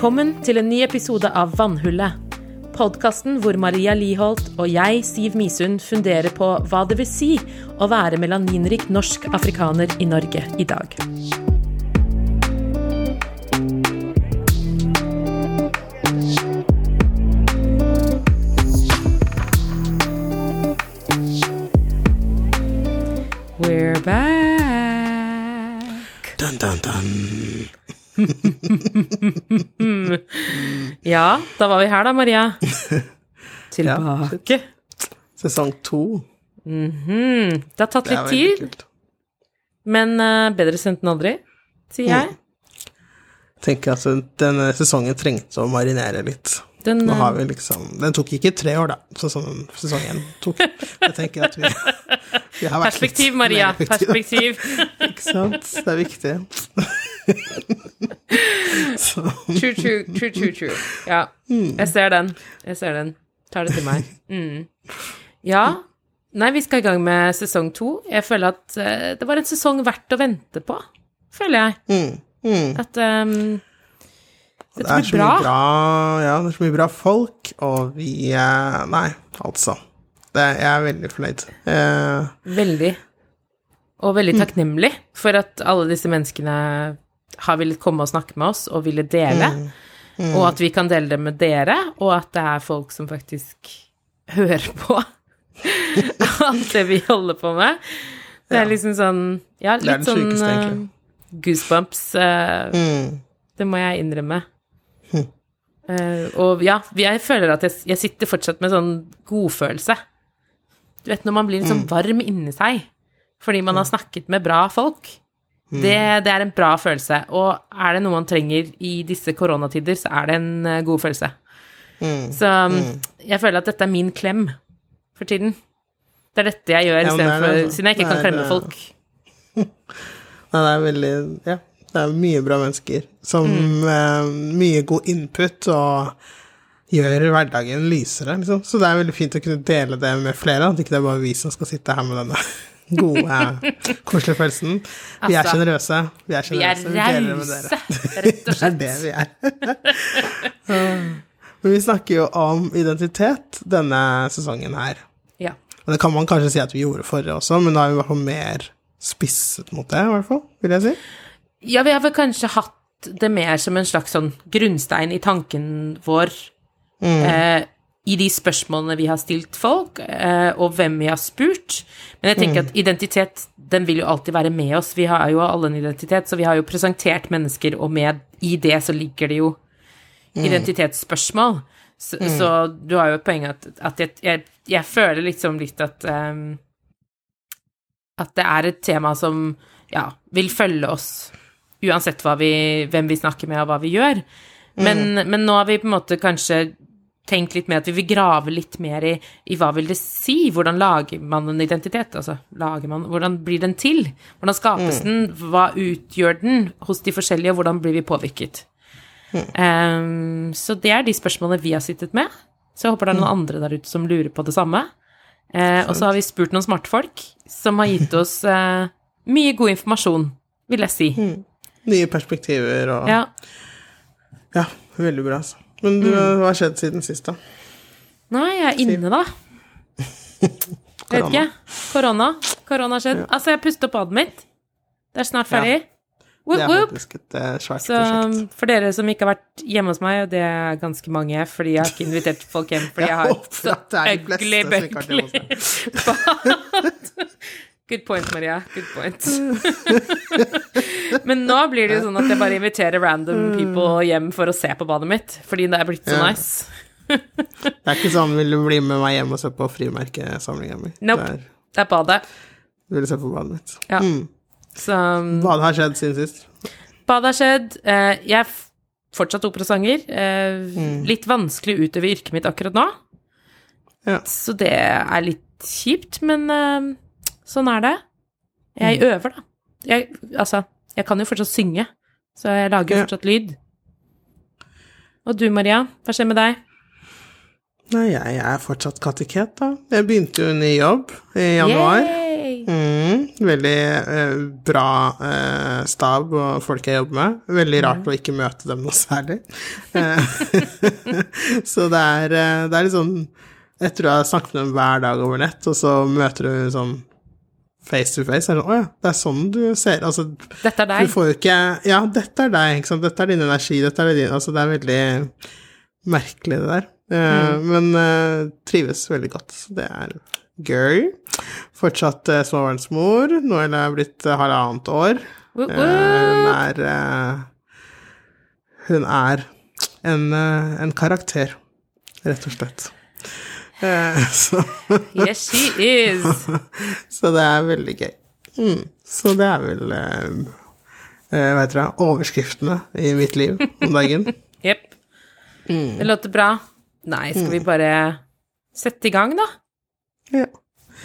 Velkommen til en ny episode av Vannhullet. Podkasten hvor Maria Liholt og jeg, Siv Misund, funderer på hva det vil si å være melaninrik norsk afrikaner i Norge i dag. Ja, da var vi her da, Maria. Tilbake. Sesong to. Mhm. Det har tatt litt tid, kult. men uh, bedre sendt enn aldri, sier jeg. Tenker at denne sesongen trengte å marinere litt. Den, eh, har vi liksom Den tok ikke tre år, da, sånn som sesong én tok. Jeg tenker at vi, vi har vært Perspektiv, Maria. Perspektiv. Ikke sant? Det er viktig. True, true, true, true, true. Ja, jeg ser den. Jeg ser den. Tar det til meg. Mm. Ja. Nei, vi skal i gang med sesong to. Jeg føler at eh, det var en sesong verdt å vente på, føler jeg. mm, mm. At um, Det er så mye bra. Ja, det er så mye bra folk, og vi eh, Nei, altså. Det, jeg er veldig fornøyd. Eh, Veldig. Og veldig takknemlig for at alle disse menneskene har villet komme og snakke med oss og ville dele. Og at vi kan dele det med dere, og at det er folk som faktisk hører på alt det vi holder på med. Det er Ja. liksom sånn Ja, er litt sånn sykeste, eh, goosebumps. eh, mm. det må jeg innrømme. Eh, og ja, jeg føler at jeg, jeg sitter fortsatt med sånn godfølelse. Du vet når man blir liksom sånn varm inni seg fordi man har snakket med bra folk. Det, det er en bra følelse. Og er det noe man trenger i disse koronatider, så er det en eh, god følelse. Mm. Så um, jeg føler at dette er min klem for tiden. Det er dette jeg gjør, Ja, istedenfor det, altså. siden jeg ikke kan klemme folk. Nei, det er veldig Ja, det er mye bra mennesker som Mm. eh, Mye god input og gjør hverdagen lysere, liksom. Så det er veldig fint å kunne dele det med flere, at ikke det er bare vi som skal sitte her med denne gode, koselige følelsen. Vi er Altså, sjenerøse. Vi er Vi er sjenerøse. med dere. rause, rett og slett. Det er det vi er. Men vi snakker jo om identitet denne sesongen her. Ja. Og det kan man kanskje si at vi gjorde forrige også, men da er vi i hvert fall mer spisset mot det, i hvert fall, vil jeg si. Ja, vi har vel kanskje hatt det mer som en slags sånn grunnstein i tanken vår eh, i de spørsmålene vi har stilt folk, eh, og hvem vi har spurt. Men jeg tenker at identitet, den vil jo alltid være med oss. Vi har jo alle en identitet, så vi har jo presentert mennesker, og med i det så ligger det jo identitetsspørsmål. Så, så du har jo et poeng at, at jeg, jeg, jeg føler liksom litt at um, at det er et tema som ja, vil følge oss uansett vi, hvem vi snakker med og hva vi gjør. Men, men nå har vi på en måte kanskje tenkt litt mer at vi vil grave litt mer i, i hva vil det si, hvordan lager man en identitet, altså lager man, hvordan blir den til, hvordan skapes den, hva utgjør den hos de forskjellige, og hvordan blir vi påvirket. Ehm, så det er de spørsmålene vi har sittet med, så jeg håper det er noen andre der ute som lurer på det samme. Eh, og så har vi spurt noen smartfolk som har gitt oss eh, mye god informasjon, vil jeg si. Nye perspektiver og Ja, Ja. veldig bra, altså. Men du, hva har skjedd siden sist, da? Nei, jeg er inne, da. Jeg vet ikke. Korona. Korona har skjedd. Altså, jeg pustet opp badet mitt. Det er snart ferdig. Det er faktisk et eh, svært Så um, prosjekt. for dere som ikke har vært hjemme hos meg, og det er ganske mange, fordi jeg har ikke invitert folk hjem, fordi jeg har et håper at det er de fleste ugly, som ikke har vært hjemme ugly bad. Good point, Maria. Good point. Men nå blir det jo sånn at jeg bare inviterer random people hjem for å se på badet mitt, fordi det er blitt så nice. Det er ikke sånn vil du bli med meg hjem og se på frimerkesamlinga mi. Nope. Det er- Det er badet. Du vil se på badet mitt. Ja. Mm. Så um, badet har skjedd siden sist? badet har skjedd. Uh, jeg er fortsatt operasanger. Uh, Mm. Litt vanskelig å utøve yrket mitt akkurat nå. Ja. Så det er litt kjipt, men eh, sånn er det. Jeg Mm. øver, da. Jeg, altså, jeg kan jo fortsatt synge, så jeg lager Ja. fortsatt lyd. Og du, Maria, hva skjer med deg? Nei, jeg er fortsatt kateket, da. Jeg begynte jo ny jobb i januar. Mm, veldig eh, bra eh, stab og folk jeg jobber med. Veldig rart å ikke møte dem noe særlig. Eh, så det er, eh, det er litt sånn tror jeg har snakket med dem hver dag over nett, og så møter du sånn face to face, er det sånn Å ja, det er sånn du ser Altså, Dette er du får jo ikke Ja, dette er deg, ikke sant. Dette er din energi, dette er din Altså, det er veldig merkelig, det der. Eh, Men uh, trives veldig godt. Så det er gøy. Fortsatt uh, småbarnsmor. Nå er blitt uh, halvannet år. Eh, hun er Hun er en, en karakter, rett og slett. Eh, så, Yes, she is. så det er veldig gøy. Mm. Så det er vel eh, Veit dere Overskriftene i mitt liv om dagen. Jepp. Det låter bra. Nei, skal vi bare sette i gang, da? Ja.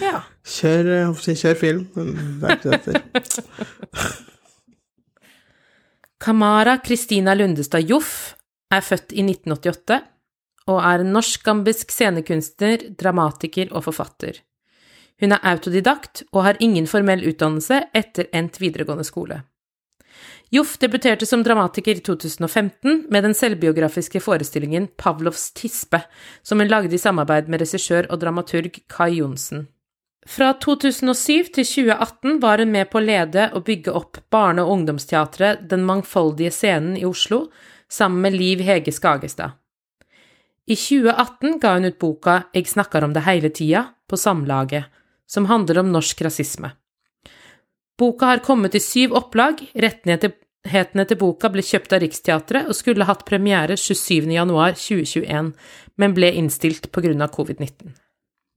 Ja. Kjør, eh, jeg, kjør film, men det er ikke dette. Kamara Kristina Lundestad Joff er født i 1988 og er en norsk-gambisk scenekunstner, dramatiker og forfatter. Hun er autodidakt og har ingen formell utdannelse etter endt videregående skole. Joff debuterte som dramatiker i 2015 med den selvbiografiske forestillingen Pavlovs tispe, som hun lagde i samarbeid med regissør og dramaturg Kai Johnsen. Fra 2007 til 2018 var hun med på å lede og bygge opp barne- og ungdomsteatret Den mangfoldige scenen i Oslo, sammen med Liv Hege Skagestad. I 2018 ga hun ut boka Jeg snakker om det hele tida, på Samlaget, som handler om norsk rasisme. Boka har kommet i syv opplag, rettighetene til boka ble kjøpt av Riksteatret og skulle hatt premiere 27. januar 2021, men ble innstilt av covid-19.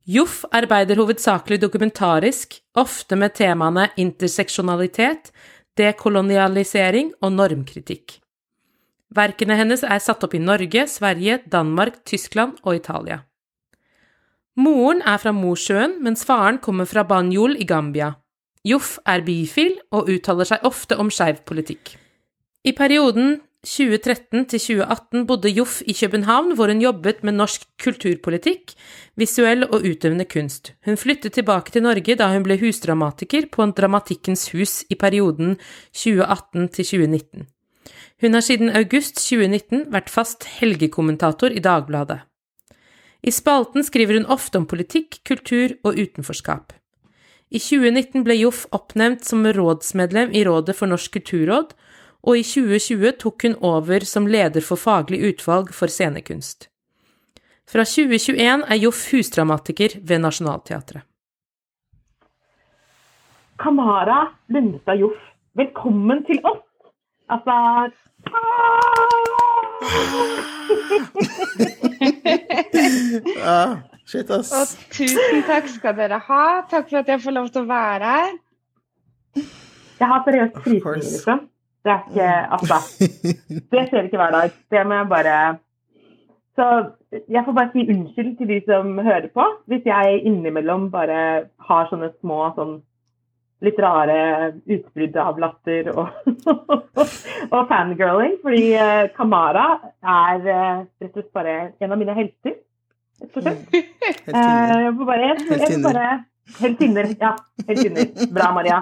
Joff arbeider hovedsakelig dokumentarisk, ofte med temaene interseksjonalitet, dekolonialisering og normkritikk. Verkene hennes er satt opp i Norge, Sverige, Danmark, Tyskland og Italia. Moren er fra Mosjøen, mens faren kommer fra Banjul i Gambia. Joff er bifil og uttaler seg ofte om skeiv politikk. I perioden 2013 til 2018 bodde Joff i København, hvor hun jobbet med norsk kulturpolitikk, visuell og utøvende kunst. Hun flyttet tilbake til Norge da hun ble husdramatiker på en Dramatikkens hus i perioden 2018 til 2019. Hun har siden august 2019 vært fast helgekommentator i Dagbladet. I spalten skriver hun ofte om politikk, kultur og utenforskap. I 2019 ble Joff oppnevnt som rådsmedlem i Rådet for norsk kulturråd, og i 2020 tok hun over som leder for faglig utvalg for scenekunst. Fra 2021 er Joff husdramatiker ved Nationaltheatret. Kamara Lundestad Joff, velkommen til oss. Altså Ah, shit, ass. Og tusen takk skal dere ha. Takk for at jeg får lov til å være her. Jeg har seriøst frysninger, liksom. Det er ikke Altså. Det skjer ikke hver dag. Det må jeg bare Så jeg får bare si unnskyld til de som hører på, hvis jeg innimellom bare har sånne små sånn litt rare utbrudd av latter og, og fangirling. Fordi uh, Kamara er uh, rett og slett bare en av mine helter. Rett og. Helt Eh, inne. jeg får bare, jeg, jeg får Heltinner. Heltinner. Ja, heltinner. Bra, Maria.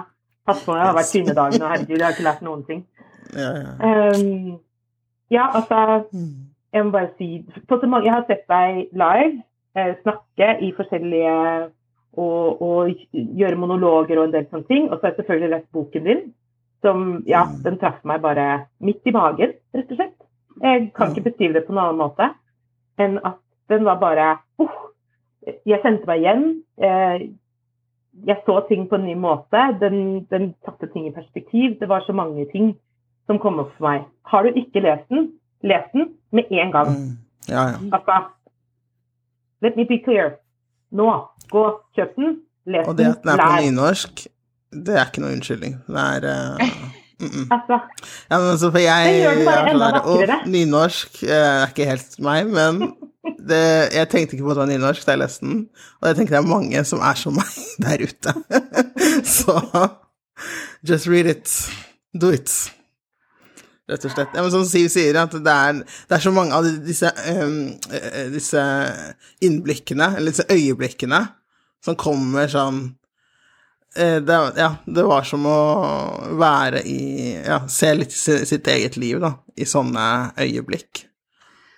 Pass på, det har vært kvinnedagen, og herregud, jeg har ikke lært noen ting. Ja, ja. Um, ja, altså Mm. Jeg må bare si Jeg har sett deg live eh, snakke i forskjellige og, og gjøre monologer og en del sånne ting. Og så har jeg selvfølgelig lest boken din, som ja, den traff meg bare midt i magen, rett og slett. Jeg kan ikke beskrive det på noen annen måte enn at den var bare uh, Jeg kjente meg igjen. Eh, jeg så ting på en ny måte. Den, den satte ting i perspektiv. Det var så mange ting som kom opp for meg. Har du ikke lest den, les den med en gang. Mm. Ja, ja. Altså, let me be clear. Nå, gå, kjøp den, les Og det at den er på nynorsk, det er ikke noe unnskyldning. Det er uh, mm -mm. Altså, Ja, men så for jeg, Det gjør den bare enda der, «Å, vakrere». Nynorsk eh, er ikke helt meg, men det, jeg tenkte ikke på at det var nynorsk da jeg leste den, og jeg tenker det er mange som er som meg der ute. Så just read it. Do it. Rett og slett. Ja, men som Siv sier, at det er, det er så mange av disse, eh, disse innblikkene, eller disse øyeblikkene, som kommer sånn Eh, det, ja, det var som å være i Ja, se litt sitt eget liv, da, i sånne øyeblikk.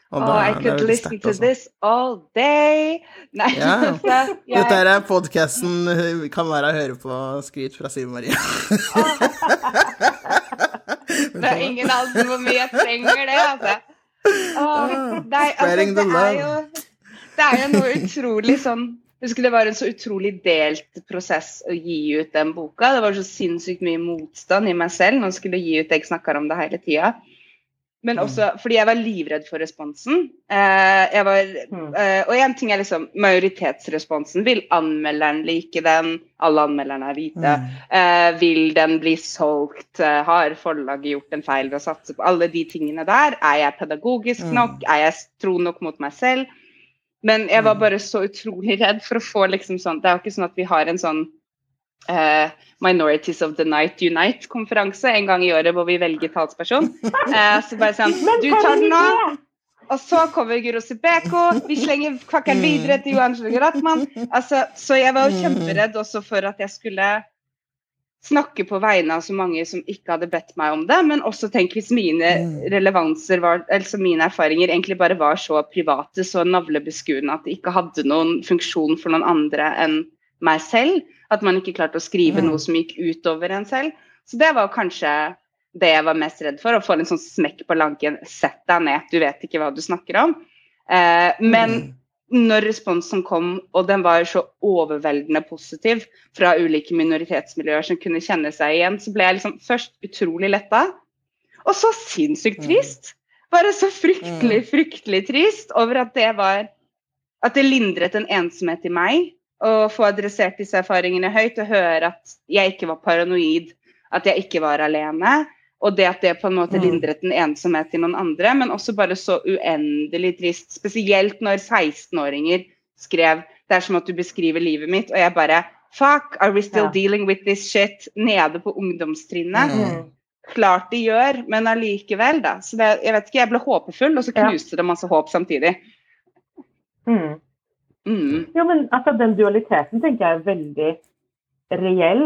Og oh, I could listen to this all day. Nei, ja. altså. Dette er podkasten kan være å høre på skryt fra Siv Marie. det er ingen andre hvor mye jeg trenger det, altså. Oh, nei, altså det, er jo, det er jo noe utrolig sånn husker det var en så utrolig delt prosess å gi ut den boka. Det var så sinnssykt mye motstand i meg selv når jeg skulle gi ut det. Jeg snakker om det hele tida. Men mm. også fordi jeg var livredd for responsen. Eh, var, mm. eh, og én ting er liksom majoritetsresponsen. Vil anmelderen like den? Alle anmelderne er hvite. Mm. Eh, vil den bli solgt? Har forlaget gjort en feil ved å satse på alle de tingene der? Er jeg pedagogisk nok? Er jeg tro nok mot meg selv? Men jeg var mm. bare så utrolig redd for å få liksom sånn Det er jo ikke sånn at vi har en sånn uh, Minorities of the Night Unite-konferanse en gang i året hvor vi velger talsperson. Uh, så bare sånn Du tar den nå! Og så kommer Guro Sibeko, vi slenger kvakkeren videre til Johan Ratman. Altså, så jeg var jo kjemperedd også for at jeg skulle snakke på vegne av så mange som ikke hadde bedt meg om det, men også tenk hvis mine mm. relevanser var, altså mine erfaringer egentlig bare var så private, så navlebeskuende at det ikke hadde noen funksjon for noen andre enn meg selv. At man ikke klarte å skrive noe som gikk utover en selv. Så det var kanskje det jeg var mest redd for, å få en sånn smekk på lanken. Sett deg ned, du vet ikke hva du snakker om. Eh, men mm når responsen kom, og den var så overveldende positiv fra ulike minoritetsmiljøer som kunne kjenne seg igjen, så ble jeg liksom først utrolig letta, og så sinnssykt trist. Bare så fryktelig, mm. fryktelig trist over at det var At det lindret en ensomhet i meg å få adressert disse erfaringene høyt og høre at jeg ikke var paranoid, at jeg ikke var alene. Og det at det på en måte mm. lindret en ensomhet til noen andre, men også bare så uendelig trist. Spesielt når 16-åringer skrev 'Det er som at du beskriver livet mitt', og jeg bare Fuck, are we still ja. dealing with this shit nede på ungdomstrinnet? Mm. Klart de gjør, men allikevel, da. Så det, jeg vet ikke, jeg ble håpefull, og så knuste ja. det masse håp samtidig. Mm. Mm. Jo, men altså, den dualiteten tenker jeg er veldig reell.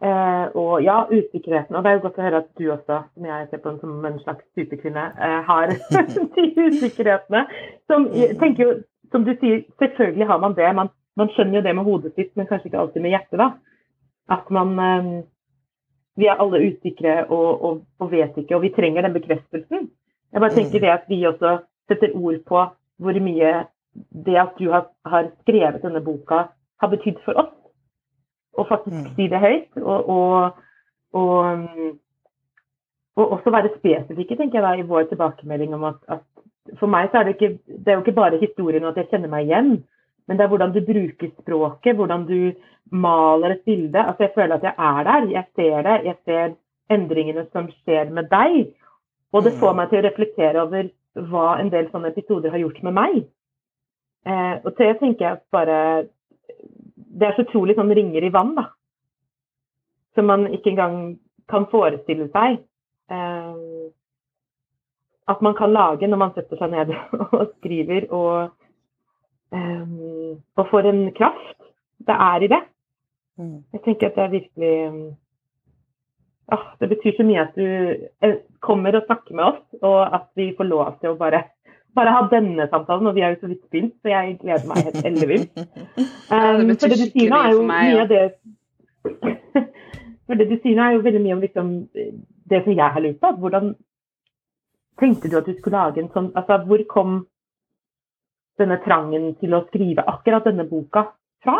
Eh, og ja, usikkerheten. Og det er jo godt å høre at du også, som jeg ser på som en slags superkvinne, eh, har de usikkerhetene. Som, jo, som du sier, selvfølgelig har man det. Man, man, skjønner jo det med hodet sitt, men kanskje ikke alltid med hjertet. da. At man eh, Vi er alle usikre og, og, og, vet ikke, og vi trenger den bekreftelsen. Jeg bare tenker det at vi også setter ord på hvor mye det at du har, har skrevet denne boka, har betydd for oss og faktisk mm. si det høyt. Og, og, og, og, også være spesifikke, tenker jeg da, i vår tilbakemelding om at, at, for meg så er det ikke det er jo ikke bare historien og at jeg kjenner meg igjen, men det er hvordan du bruker språket, hvordan du maler et bilde. Altså Jeg føler at jeg er der, jeg ser det. Jeg ser endringene som skjer med deg. Og det får mm. meg til å reflektere over hva en del sånne episoder har gjort med meg. Eh, og til jeg tenker at bare det er så utrolig sånn ringer i vann, da. Som man ikke engang kan forestille seg. Eh, at man kan lage når man setter seg ned og skriver, og, eh, og får en kraft. Det er i det. Mm. Jeg tenker at det er virkelig åh, Det betyr så mye at du eh, kommer og snakker med oss, og at vi får lov til å bare bare ha denne samtalen, og vi er jo så vidt begynt, så jeg gleder meg helt ellevilt. Um, det for det du sier nå, er jo mye av det For det du sier nå, er jo veldig mye om liksom, det som jeg har lurt på. Hvordan tenkte du at du skulle lage en sånn Altså, hvor kom denne trangen til å skrive akkurat denne boka fra?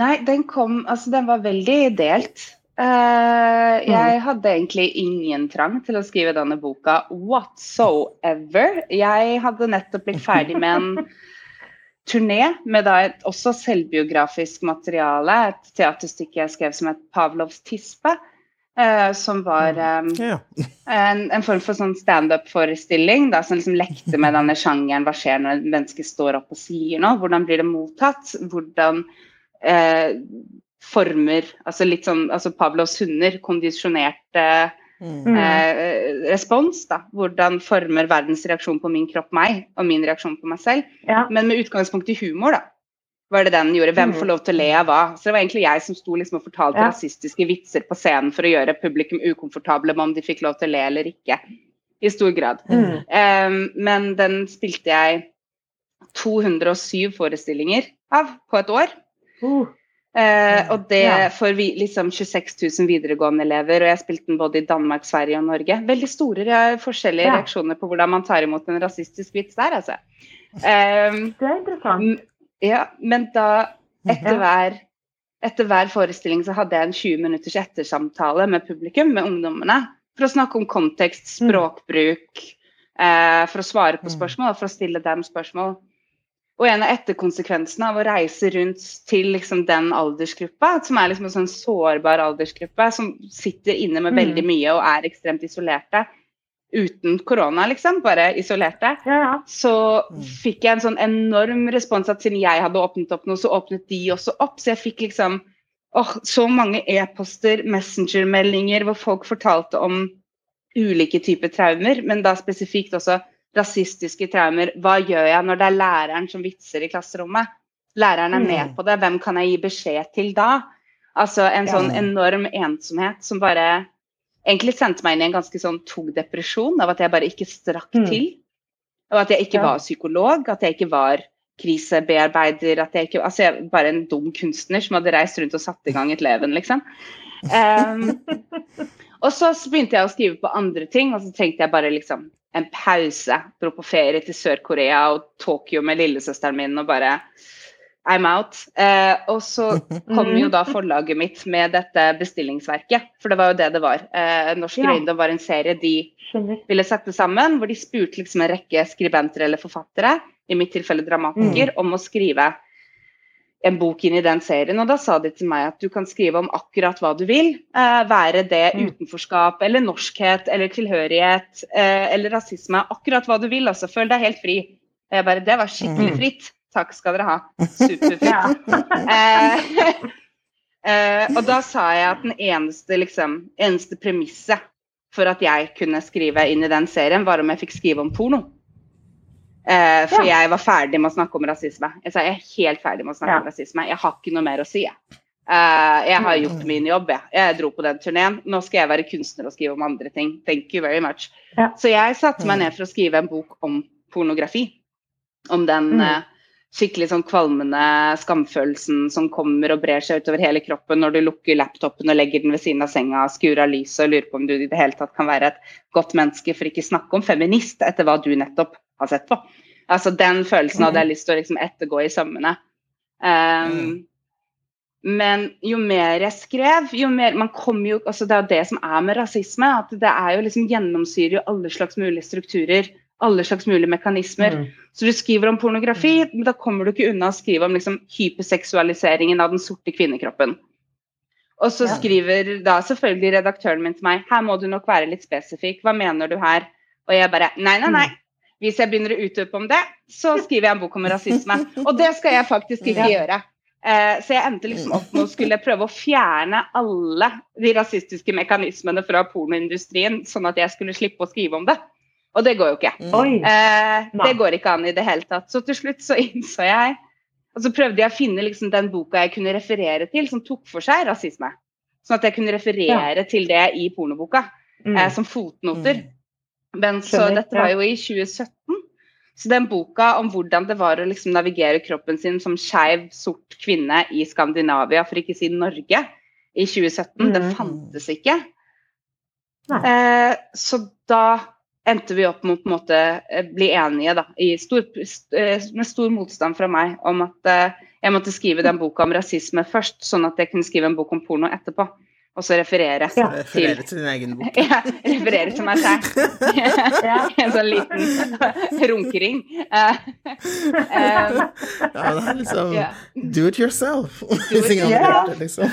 Nei, den kom Altså, den var veldig delt. Uh, jeg hadde egentlig ingen trang til å skrive denne boka whatsoever. Jeg hadde nettopp blitt ferdig med en turné med da et også selvbiografisk materiale. Et teaterstykke jeg skrev som het 'Pavlovs tispe'. Uh, som var um, en, en, form for sånn standup-forestilling som liksom lekte med denne sjangeren. Hva skjer når et menneske står opp og sier noe? Hvordan blir det mottatt? Hvordan uh, former altså litt sånn, altså Pavlos hunder, kondisjonerte mm. eh, respons. da, Hvordan former verdens reaksjon på min kropp meg, og min reaksjon på meg selv. Ja. Men med utgangspunkt i humor, da. var det den gjorde. Hvem får lov til å le av hva? Så det var egentlig jeg som sto liksom og fortalte Ja. rasistiske vitser på scenen for å gjøre publikum ukomfortable med om de fikk lov til å le eller ikke. I stor grad. Mm. Um, men den spilte jeg 207 forestillinger av på et år. Uh, Eh, og det Ja. for vi, liksom 26 000 videregående elever, og jeg spilte den både i Danmark, Sverige og Norge. Veldig store ja, forskjellige Ja. reaksjoner på hvordan man tar imot en rasistisk vits der, altså. Um, det er interessant. Ja, men da etter hver, etter hver forestilling så hadde jeg en 20 minutters ettersamtale med publikum, med ungdommene, for å snakke om kontekst, Mm. språkbruk, eh, for å svare på Mm. spørsmål og for å stille dem spørsmål. Og en av etterkonsekvensene av å reise rundt til liksom den aldersgruppa, som er liksom en sånn sårbar aldersgruppe, som sitter inne med Mm. veldig mye og er ekstremt isolerte, uten korona, liksom, bare isolerte, Ja, ja. så Mm. fikk jeg en sånn enorm respons at siden jeg hadde åpnet opp noe, så åpnet de også opp. Så jeg fikk liksom åh, så mange e-poster, messengermeldinger, hvor folk fortalte om ulike typer traumer, men da spesifikt også rasistiske traumer. Hva gjør jeg når det er læreren som vitser i klasserommet? Læreren er med Mm. på det, hvem kan jeg gi beskjed til da? Altså en sånn enorm ensomhet som bare egentlig sendte meg inn i en ganske sånn tung depresjon av at jeg bare ikke strakk Mm. til. Og at jeg ikke var psykolog, at jeg ikke var krisebearbeider, at jeg ikke Altså jeg bare en dum kunstner som hadde reist rundt og satt i gang et leven, liksom. Um, og så begynte jeg å skrive på andre ting, og så trengte jeg bare liksom en pause. Dro på ferie til Sør-Korea og Tokyo med lillesøsteren min og bare I'm out. Eh, og så kom jo da forlaget mitt med dette bestillingsverket, for det var jo det det var. Eh, Norsk Ja. Røyndom var en serie de ville sette sammen, hvor de spurte liksom en rekke skribenter eller forfattere, i mitt tilfelle dramatiker, om å skrive en bok inn i den serien. Og da sa de til meg at du kan skrive om akkurat hva du vil. Eh, være det Mm. utenforskap eller norskhet eller tilhørighet eh, eller rasisme. Akkurat hva du vil, altså. Føl deg helt fri. Og jeg bare Det var skikkelig Mm. fritt. Takk skal dere ha. Superfritt. Eh, eh, og da sa jeg at den eneste, liksom, eneste premisset for at jeg kunne skrive inn i den serien, var om jeg fikk skrive om porno. Eh, for jeg var ferdig med å snakke om rasisme. Jeg sa jeg er helt ferdig med å snakke Ja. om rasisme. Jeg har ikke noe mer å si. Jeg, uh, jeg har gjort min jobb, jeg. Jeg dro på den turneen. Nå skal jeg være kunstner og skrive om andre ting. Thank you very much. Ja. Så jeg satte meg ned for å skrive en bok om pornografi. Om den Mm. eh, skikkelig sånn kvalmende skamfølelsen som kommer og brer seg utover hele kroppen når du lukker laptopen og legger den ved siden av senga, skrur av lyset og lurer på om du i det hele tatt kan være et godt menneske, for ikke snakke om feminist etter hva du nettopp har sett på. Altså Den følelsen hadde jeg lyst til å liksom ettergå i sømmene. Um, Men jo mer jeg skrev, jo mer man kommer jo, altså Det er det som er med rasisme. At det er jo liksom gjennomsyrer jo alle slags mulige strukturer. Alle slags mulige mekanismer. Mm. Så du skriver om pornografi, men da kommer du ikke unna å skrive om liksom hyperseksualiseringen av den sorte kvinnekroppen. Og så skriver da selvfølgelig redaktøren min til meg her må du nok være litt spesifikk, hva mener du her? Og jeg bare nei, nei, nei. Hvis jeg begynner å utdype om det, så skriver jeg en bok om rasisme. Og det skal jeg faktisk ikke gjøre. Eh, så jeg endte liksom opp med å skulle prøve å fjerne alle de rasistiske mekanismene fra pornoindustrien, sånn at jeg skulle slippe å skrive om det. Og det går jo ikke. Oi. Eh, det går ikke an i det hele tatt. Så til slutt så innså jeg Og så prøvde jeg å finne liksom den boka jeg kunne referere til, som tok for seg rasisme. Sånn at jeg kunne referere til det i pornoboka, Mm. eh, som fotnoter. Men så dette var jo i 2017. Så den boka om hvordan det var å liksom navigere kroppen sin som skeiv, sort kvinne i Skandinavia, for ikke å si Norge, i 2017, den Mhm. fantes ikke. Eh, så da endte vi opp med å på en måte eh, bli enige, da, i stor, eh, med stor motstand fra meg, om at eh, jeg måtte skrive den boka om rasisme først, sånn at jeg kunne skrive en bok om porno etterpå. Og så referere Ja. Referere til din egen bok. ja, referere til meg selv. Ja. en sånn liten runkering. Eh, eh, Ja, det er liksom yeah. Do it yourself. it yourself. gjør det, liksom.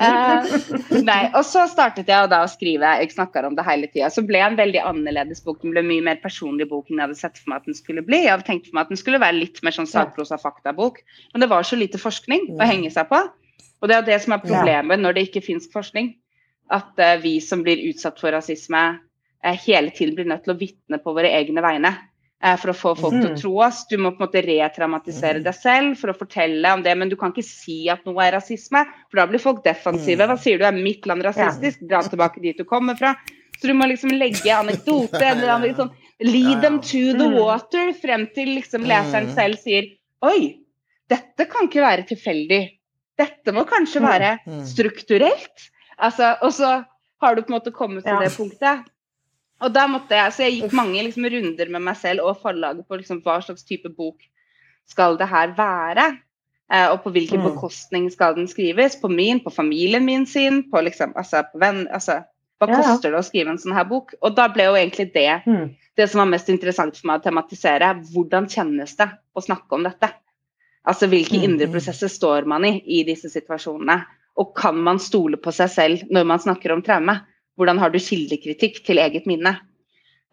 uh, nei, og så startet jeg da å skrive. Jeg snakker om det hele tida. Så ble en veldig annerledes bok. Den ble mye mer personlig bok enn jeg hadde sett for meg at den skulle bli. Jeg hadde tenkt for meg at den skulle være litt mer sånn sakprosa-faktabok. Men det var så lite forskning å henge seg på. Og det er det som er problemet når det ikke finnes forskning. At uh, vi som blir utsatt for rasisme, uh, hele tiden blir nødt til å vitne på våre egne vegne. Uh, for å få folk til å mm. tro oss. Du må på en måte retraumatisere deg selv for å fortelle om det, men du kan ikke si at noe er rasisme, for da blir folk defensive. Hva sier du, er mitt land rasistisk? Dra tilbake dit du kommer fra. Så du må liksom legge anekdote eller annet, liksom, Lead them to the water frem til liksom leseren selv sier Oi, dette kan ikke være tilfeldig. Dette må kanskje være strukturelt. Altså, og så har du på en måte kommet til det punktet. Og da måtte jeg, så jeg gikk mange liksom, runder med meg selv og forlaget på liksom, hva slags type bok skal det her være. Eh, og på hvilken mm. bekostning skal den skrives? På min, på familien min sin, på liksom, altså, på venn, altså, Hva ja. koster det å skrive en sånn her bok? Og da ble jo egentlig det mm. det som var mest interessant for meg å tematisere. Hvordan kjennes det å snakke om dette? Altså hvilke mm. indre prosesser står man i i disse situasjonene? Og kan man stole på seg selv når man snakker om traume? Hvordan har du kildekritikk til eget minne?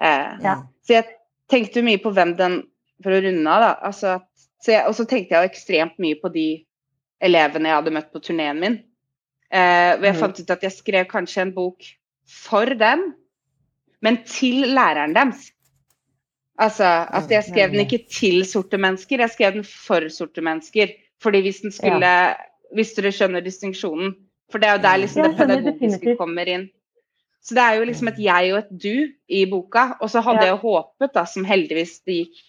Eh, ja. Så jeg tenkte mye på hvem den For å runde av, da. Altså, og så tenkte jeg ekstremt mye på de elevene jeg hadde møtt på turneen min. Eh, og jeg mm. fant ut at jeg skrev kanskje en bok for dem, men til læreren deres. Altså at jeg skrev den ikke til sorte mennesker, jeg skrev den for sorte mennesker. Fordi hvis den skulle ja. Hvis dere skjønner distinksjonen. For det er jo der liksom det pedagogiske kommer inn. Så det er jo liksom et jeg og et du i boka. Og så hadde ja. jeg håpet, da, som heldigvis det gikk,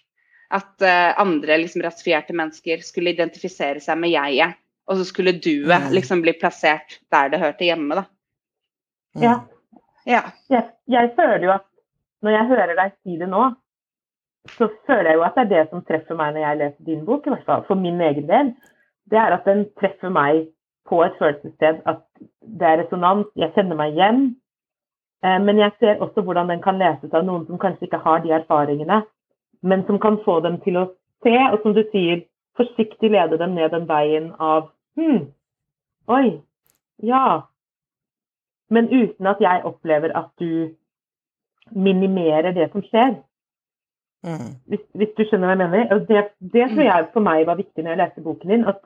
at uh, andre liksom rasifierte mennesker skulle identifisere seg med jeget. Og så skulle duet mm. liksom bli plassert der det hørte hjemme, da. Ja. ja. Jeg, jeg, føler jo at når jeg hører deg si det nå, så føler jeg jo at det er det som treffer meg når jeg leser din bok, i hvert fall for min egen del. Det er at den treffer meg på et følelsessted. At det er resonans, jeg kjenner meg igjen. Eh, men jeg ser også hvordan den kan leses av noen som kanskje ikke har de erfaringene, men som kan få dem til å se, og som du sier, forsiktig lede dem ned den veien av Hm, oi, ja. Men uten at jeg opplever at du minimerer det som skjer. Mm. Hvis, hvis, du skjønner hva jeg mener? Og det, det tror jeg for meg var viktig når jeg leste boken din. At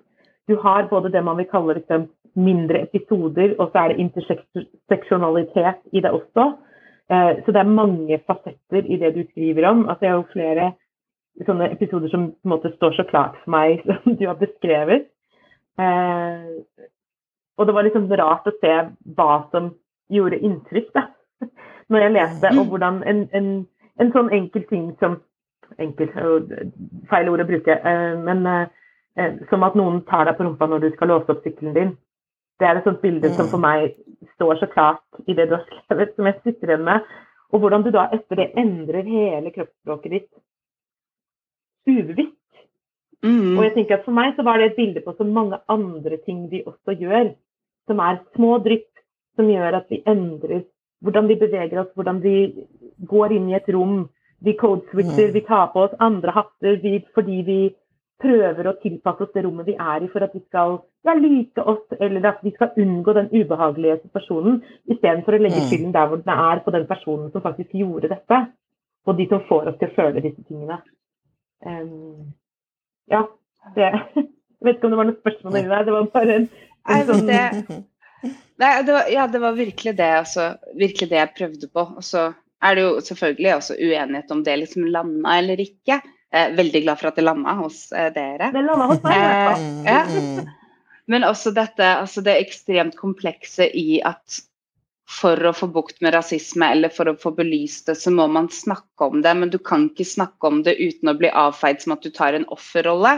du har både det man vil kalle liksom, mindre episoder, og så er det interseksjonalitet i det også. Eh, så det er mange fasetter i det du skriver om. Altså, jeg har jo flere sånne episoder som på en måte står så klart for meg, som du har beskrevet. Eh, og det var liksom rart å se hva som gjorde inntrykk da, når jeg leste, og hvordan en, en, en sånn enkel ting som Enkel feil ord å bruke, eh, men som at noen tar deg på rumpa når du skal låse opp sykkelen din. Det er et sånt bilde som for meg står så klart i det du har skrevet, som jeg sitter igjen med. Og hvordan du da etter det endrer hele kroppsspråket ditt ubevisst. Mm. Og jeg tenker at For meg så var det et bilde på så mange andre ting vi også gjør, som er små drypp som gjør at vi endrer hvordan vi beveger oss, hvordan vi går inn i et rom. Vi codeswitcher, mm. vi tar på oss andre hatter vi, fordi vi prøver å tilpasse oss det rommet vi er i for at vi skal ja, like oss, eller at vi skal unngå den ubehagelige situasjonen, istedenfor å legge mm. skylden der hvor den er på den personen som faktisk gjorde dette, og de som får oss til å føle disse tingene. Um, ja, det Jeg vet ikke om det var noe spørsmål inni der, det var bare en, en sånn Nei, det var, ja, det var virkelig det, altså, virkelig det jeg prøvde på. Og så er det jo selvfølgelig også uenighet om det liksom landa eller ikke. Eh, veldig glad for at det landa hos eh, dere. Det landa hos meg, eh, ja. Men også dette, altså det ekstremt komplekse i at for å få bukt med rasisme eller for å få belyst det, så må man snakke om det. Men du kan ikke snakke om det uten å bli avfeid som at du tar en offerrolle.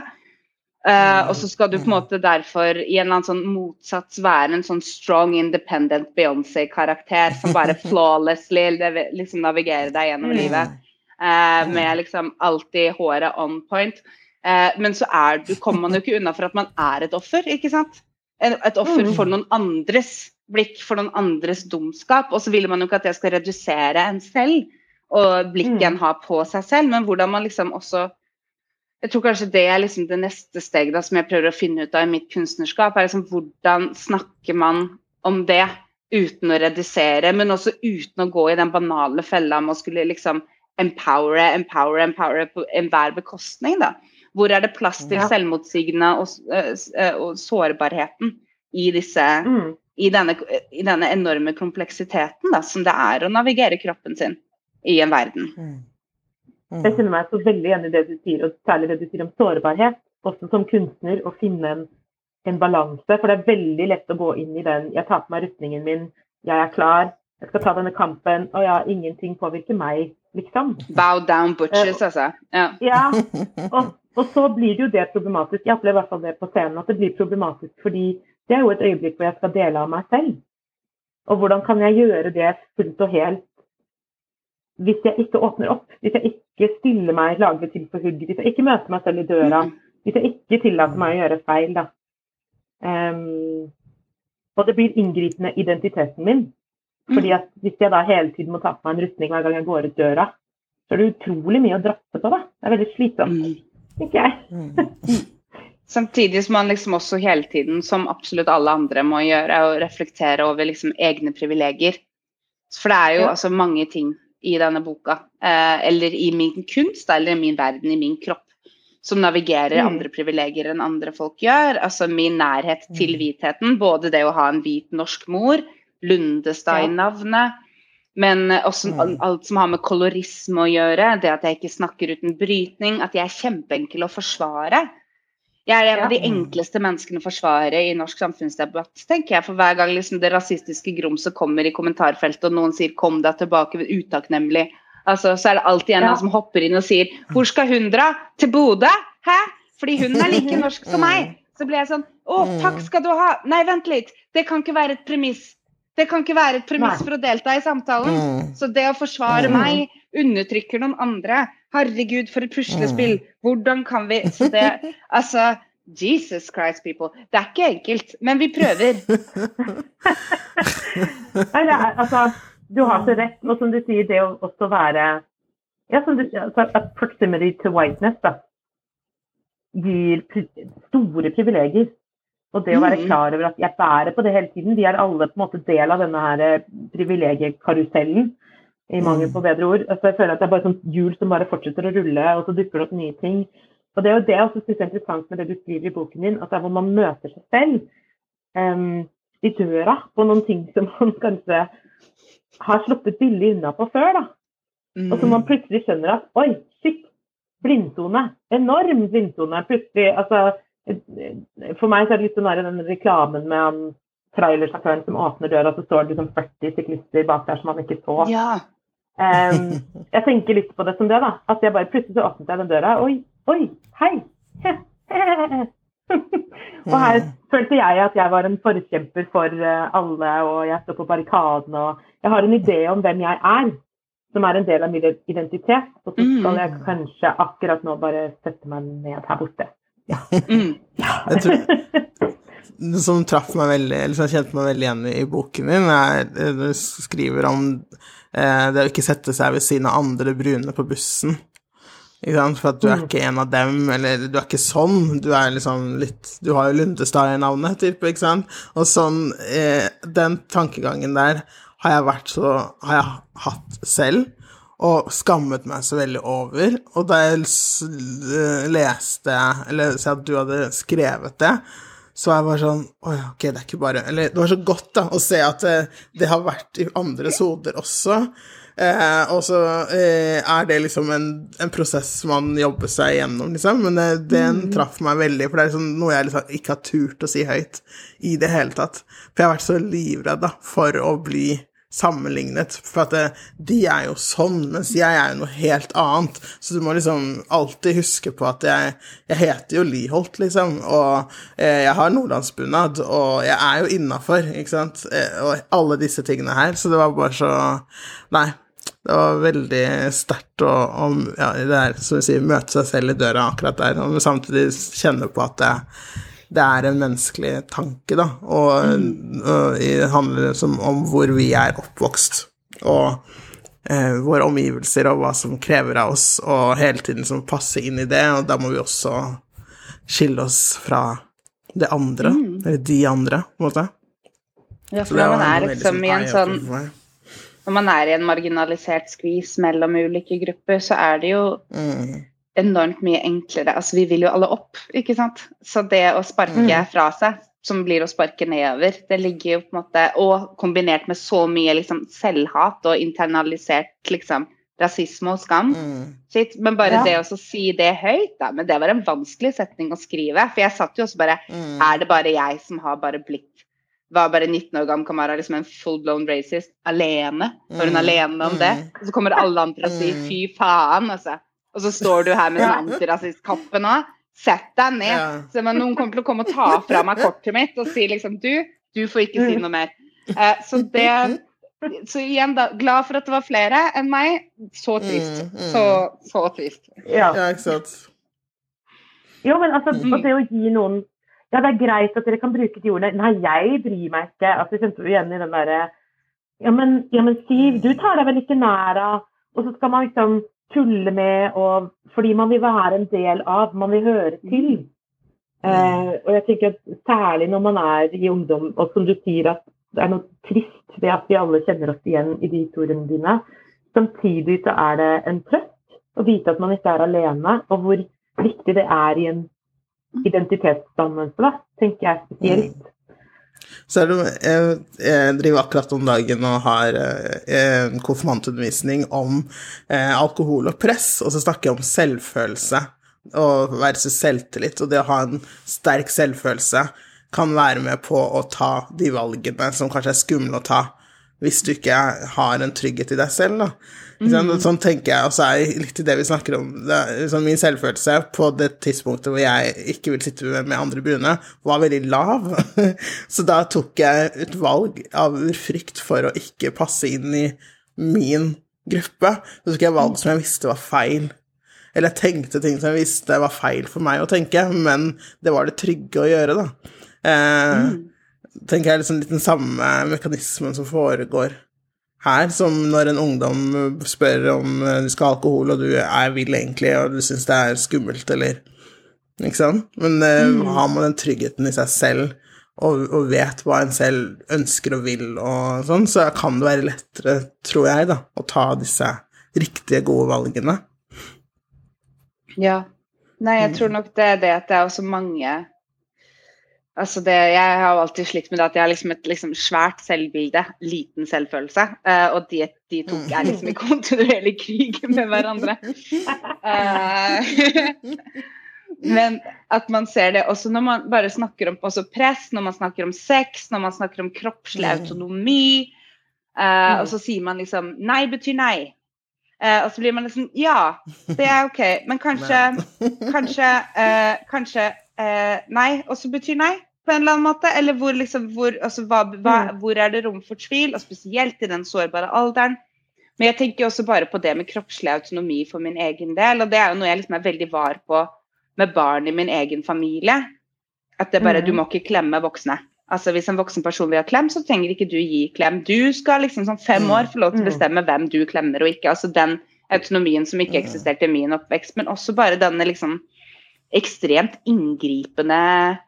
Uh, og så skal du på en måte derfor i en eller annen sånn motsats være en sånn strong, independent Beyoncé-karakter som bare flawlessly liksom navigerer deg gjennom livet. Uh, med liksom alltid håret on point. Uh, men så er, du, kommer man jo ikke unna for at man er et offer, ikke sant? Et offer mm. for noen andres blikk, for noen andres dumskap. Og så vil man jo ikke at det skal redusere en selv og blikket en mm. har på seg selv, men hvordan man liksom også jeg tror kanskje det er liksom det neste steget da, som jeg prøver å finne ut av i mitt kunstnerskap. er liksom Hvordan snakker man om det uten å redusere, men også uten å gå i den banale fella med å skulle liksom empowere, empowere, empowere på enhver bekostning. da. Hvor er det plass til ja. selvmotsigende og, og, sårbarheten i, disse, mm. i, denne, i, denne, enorme kompleksiteten da, som det er å navigere kroppen sin i en verden. Mm. Mm. Jeg kjenner meg så veldig igjen i det du sier, og særlig det du sier om sårbarhet. Også som kunstner å finne en, en balanse, for det er veldig lett å gå inn i den Jeg tar på meg rustningen min, jeg er klar, jeg skal ta denne kampen, og ja, ingenting påvirker meg, liksom. Bow down butches, altså. Ja. ja. Og, og, så blir det jo det problematisk. Jeg opplever i hvert fall det på scenen, at det blir problematisk fordi det er jo et øyeblikk hvor jeg skal dele av meg selv. Og hvordan kan jeg gjøre det fullt og helt hvis jeg ikke åpner opp? Hvis jeg ikke stiller meg laglig til for hugg? Hvis jeg ikke møter meg selv i døra? Mm. Hvis jeg ikke tillater meg å gjøre feil, da. Um, og det blir inngripende identiteten min. Fordi at hvis jeg da hele tiden må ta på meg en rustning hver gang jeg går ut døra, så er det utrolig mye å drasse på. da. Det er veldig slitsomt, mm. tenker jeg. Mm. Samtidig som man liksom også hele tiden, som absolutt alle andre må gjøre, og reflektere over liksom egne privilegier. For det er jo ja. altså mange ting i denne boka, eh, eller i min kunst, eller i min verden, i min kropp, som navigerer mm. andre privilegier enn andre folk gjør. Altså min nærhet til mm. hvitheten, både det å ha en hvit norsk mor, Lundestein-navnet, men også mm. alt som har med kolorisme å gjøre, det at jeg ikke snakker uten brytning, at jeg er kjempeenkel å forsvare. Jeg er en av de enkleste menneskene å forsvare i norsk samfunnsdebatt, tenker jeg. For hver gang liksom det rasistiske grumset kommer i kommentarfeltet, og noen sier 'kom deg tilbake', utakknemlig, altså, så er det alltid en ja. som hopper inn og sier 'hvor skal hun dra'? Til Bodø? Hæ? Fordi hun er like norsk som meg. Så blir jeg sånn 'å, takk skal du ha'. Nei, vent litt. Det kan ikke være et premiss. Det kan ikke være et premiss for å delta i samtalen. Mm. Så det å forsvare mm. meg undertrykker noen andre. Herregud, for et puslespill! Mm. Hvordan kan vi Så det Altså, Jesus Christ, people. Det er ikke enkelt, men vi prøver. Nei, det er, altså, du har så rett. Og som du sier, det å også være ja, som du, altså, Proximity to whiteness da, gir store privilegier. Og det å være mm. klar over at jeg bærer på det hele tiden. Vi er alle på en måte del av denne her eh, privilegiekarusellen i mangel mm. på bedre ord. Altså, jeg føler at det er bare sånn hjul som bare fortsetter å rulle, og så dukker det opp nye ting. Og Det er jo det jeg også synes er interessant med det du skriver i boken din, at det er hvor man møter seg selv um, i døra på noen ting som man kanskje har sluppet billig unna på før. da. Mm. Og så man plutselig skjønner at oi, shit, blindsone. Enorm blindsone. Plutselig, altså For meg så er det litt sånn den reklamen med han trailersjåføren som åpner døra, så står det liksom 40 syklister bak der som han ikke så. Ja. Um, jeg tenker litt på det som det, da. At jeg bare plutselig så åpnet jeg den døra. Oi, oi, hei! og her følte jeg at jeg var en forkjemper for eh, alle, og jeg står på barrikaden, og jeg har en idé om hvem jeg er, som er en del av min identitet. Og så skal jeg mm. kanskje akkurat nå bare sette meg ned her borte. Ja. Mm. ja. Jeg tror som traff meg veldig, eller som kjente meg veldig igjen i boken din, er du skriver om eh, det å ikke sette seg ved siden av andre brune på bussen. For at du er mm. ikke en av dem, eller du er ikke sånn. Du er liksom litt Du har jo Lundestad i navnet, type, ikke sant? Og sånn eh, Den tankegangen der har jeg vært så Har jeg hatt selv, og skammet meg så veldig over. Og da jeg leste Eller så at du hadde skrevet det, så jeg var sånn Å ja, ok, det er ikke bare Eller det var så godt da, å se at det, eh, det har vært i andres hoder også. Eh, og så eh, er det liksom en, en, prosess man jobber seg gjennom, liksom. Men det, den mm. traff meg veldig, for det er liksom noe jeg liksom ikke har turt å si høyt i det hele tatt. For jeg har vært så livredd da, for å bli sammenlignet. For at det, de er jo sånn, mens jeg er jo noe helt annet. Så du må liksom alltid huske på at jeg, jeg heter jo Liholt, liksom. Og eh, jeg har nordlandsbunad, og jeg er jo innafor, ikke sant. Eh, og alle disse tingene her. Så det var bare så Nei. Det var veldig sterkt å, å ja, det er, som vi sier, møte seg selv i døra akkurat der, og samtidig kjenne på at det, det er en menneskelig tanke, da, og, mm. og det handler liksom om hvor vi er oppvokst, og eh, våre omgivelser og hva som krever av oss, og hele tiden som passer inn i det, og da må vi også skille oss fra det andre, mm. eller de andre, på en måte. Ja, for når man er liksom i en sånn Når man er i en marginalisert skvis mellom ulike grupper, så er det jo mm enormt mye enklere. Altså, vi vil jo alle opp, ikke sant. Så det å sparke mm. fra seg, som blir å sparke nedover, det ligger jo på en måte Og kombinert med så mye liksom, selvhat og internalisert liksom, rasisme og skam. Mm. Shit. Men bare Ja. det å si det høyt, da. Men det var en vanskelig setning å skrive. For jeg satt jo også bare Mm. Er det bare jeg som har bare blitt var bare 19 år gammel Kamara liksom en full blown racist alene? Var hun Mm. alene om det? Mm. Og så kommer alle andre og sier Mm. fy faen, altså. Og så står du her med den antirasistkappen nå. Sett deg ned. Ja. Så men noen kommer til å komme og ta fra meg kortet mitt og si liksom du, du får ikke si noe mer. Eh, så det Så igjen, da. Glad for at det var flere enn meg. Så trist. Mm, mm. Så, så trist. Ja. Ja, ikke sant. Jo, men altså, Mm. det å gi noen Ja, det er greit at dere kan bruke de ordene. Nei, jeg bryr meg ikke. Altså, jeg kjente igjen i den derre ja men, ja, men Siv, du tar deg vel ikke nær av Og så skal man liksom tulle med og Fordi man vil være en del av, man vil høre til. Eh, og jeg tenker at særlig når man er i ungdom, og som du sier at det er noe trist ved at vi alle kjenner oss igjen i de historiene dine. Samtidig så er det en trøst å vite at man ikke er alene, og hvor viktig det er i en identitetsdannelse, tenker jeg spesielt. Så er jeg, jeg driver akkurat om dagen og har eh, konfirmantundervisning om eh, alkohol og press, og så snakker jeg om selvfølelse og versus selvtillit, og det å ha en sterk selvfølelse kan være med på å ta de valgene som kanskje er skumle å ta, hvis du ikke har en trygghet i deg selv, da. Ikke? Sånn tenker jeg, og så er det litt i det vi snakker om. Det liksom, min selvfølelse på det tidspunktet hvor jeg ikke vil sitte med andre brune, var veldig lav. så da tok jeg et valg av frykt for å ikke passe inn i min gruppe. Så tok jeg valg som jeg visste var feil. Eller jeg tenkte ting som jeg visste var feil for meg å tenke, men det var det trygge å gjøre, da. Eh, tenker jeg liksom litt den samme mekanismen som foregår her, som når en ungdom spør om eh, du skal ha alkohol, og du er vill egentlig, og du syns det er skummelt, eller Ikke sant? Men mm. har man den tryggheten i seg selv, og, og vet hva en selv ønsker og vil, og sånn, så kan det være lettere, tror jeg, da, å ta disse riktige, gode valgene. Ja. Nei, jeg tror nok det er det at det er også mange Altså det, jeg har alltid slitt med det at jeg har liksom et liksom svært selvbilde, liten selvfølelse. Uh, og de, de to er liksom i kontinuerlig krig med hverandre. Uh, men at man ser det også når man bare snakker om press, når man snakker om sex, når man snakker om kroppslig Mm. autonomi. Uh, og så sier man liksom nei betyr nei. Uh, og så blir man liksom ja, det er OK, men kanskje Kanskje, kanskje eh, nei også betyr nei, på en eller annen måte? Eller hvor, liksom, hvor, altså, hva, hva, hvor er det rom for tvil, og spesielt i den sårbare alderen? Men jeg tenker også bare på det med kroppslig autonomi for min egen del, og det er jo noe jeg liksom er veldig var på med barn i min egen familie. At det bare, du må ikke klemme voksne. Altså Hvis en voksen person vil ha klem, så trenger ikke du gi klem. Du skal liksom som fem Mm. år få lov til å Mm. bestemme hvem du klemmer og ikke. Altså Den autonomien som ikke Mm. eksisterte i min oppvekst, men også bare denne liksom ekstremt inngripende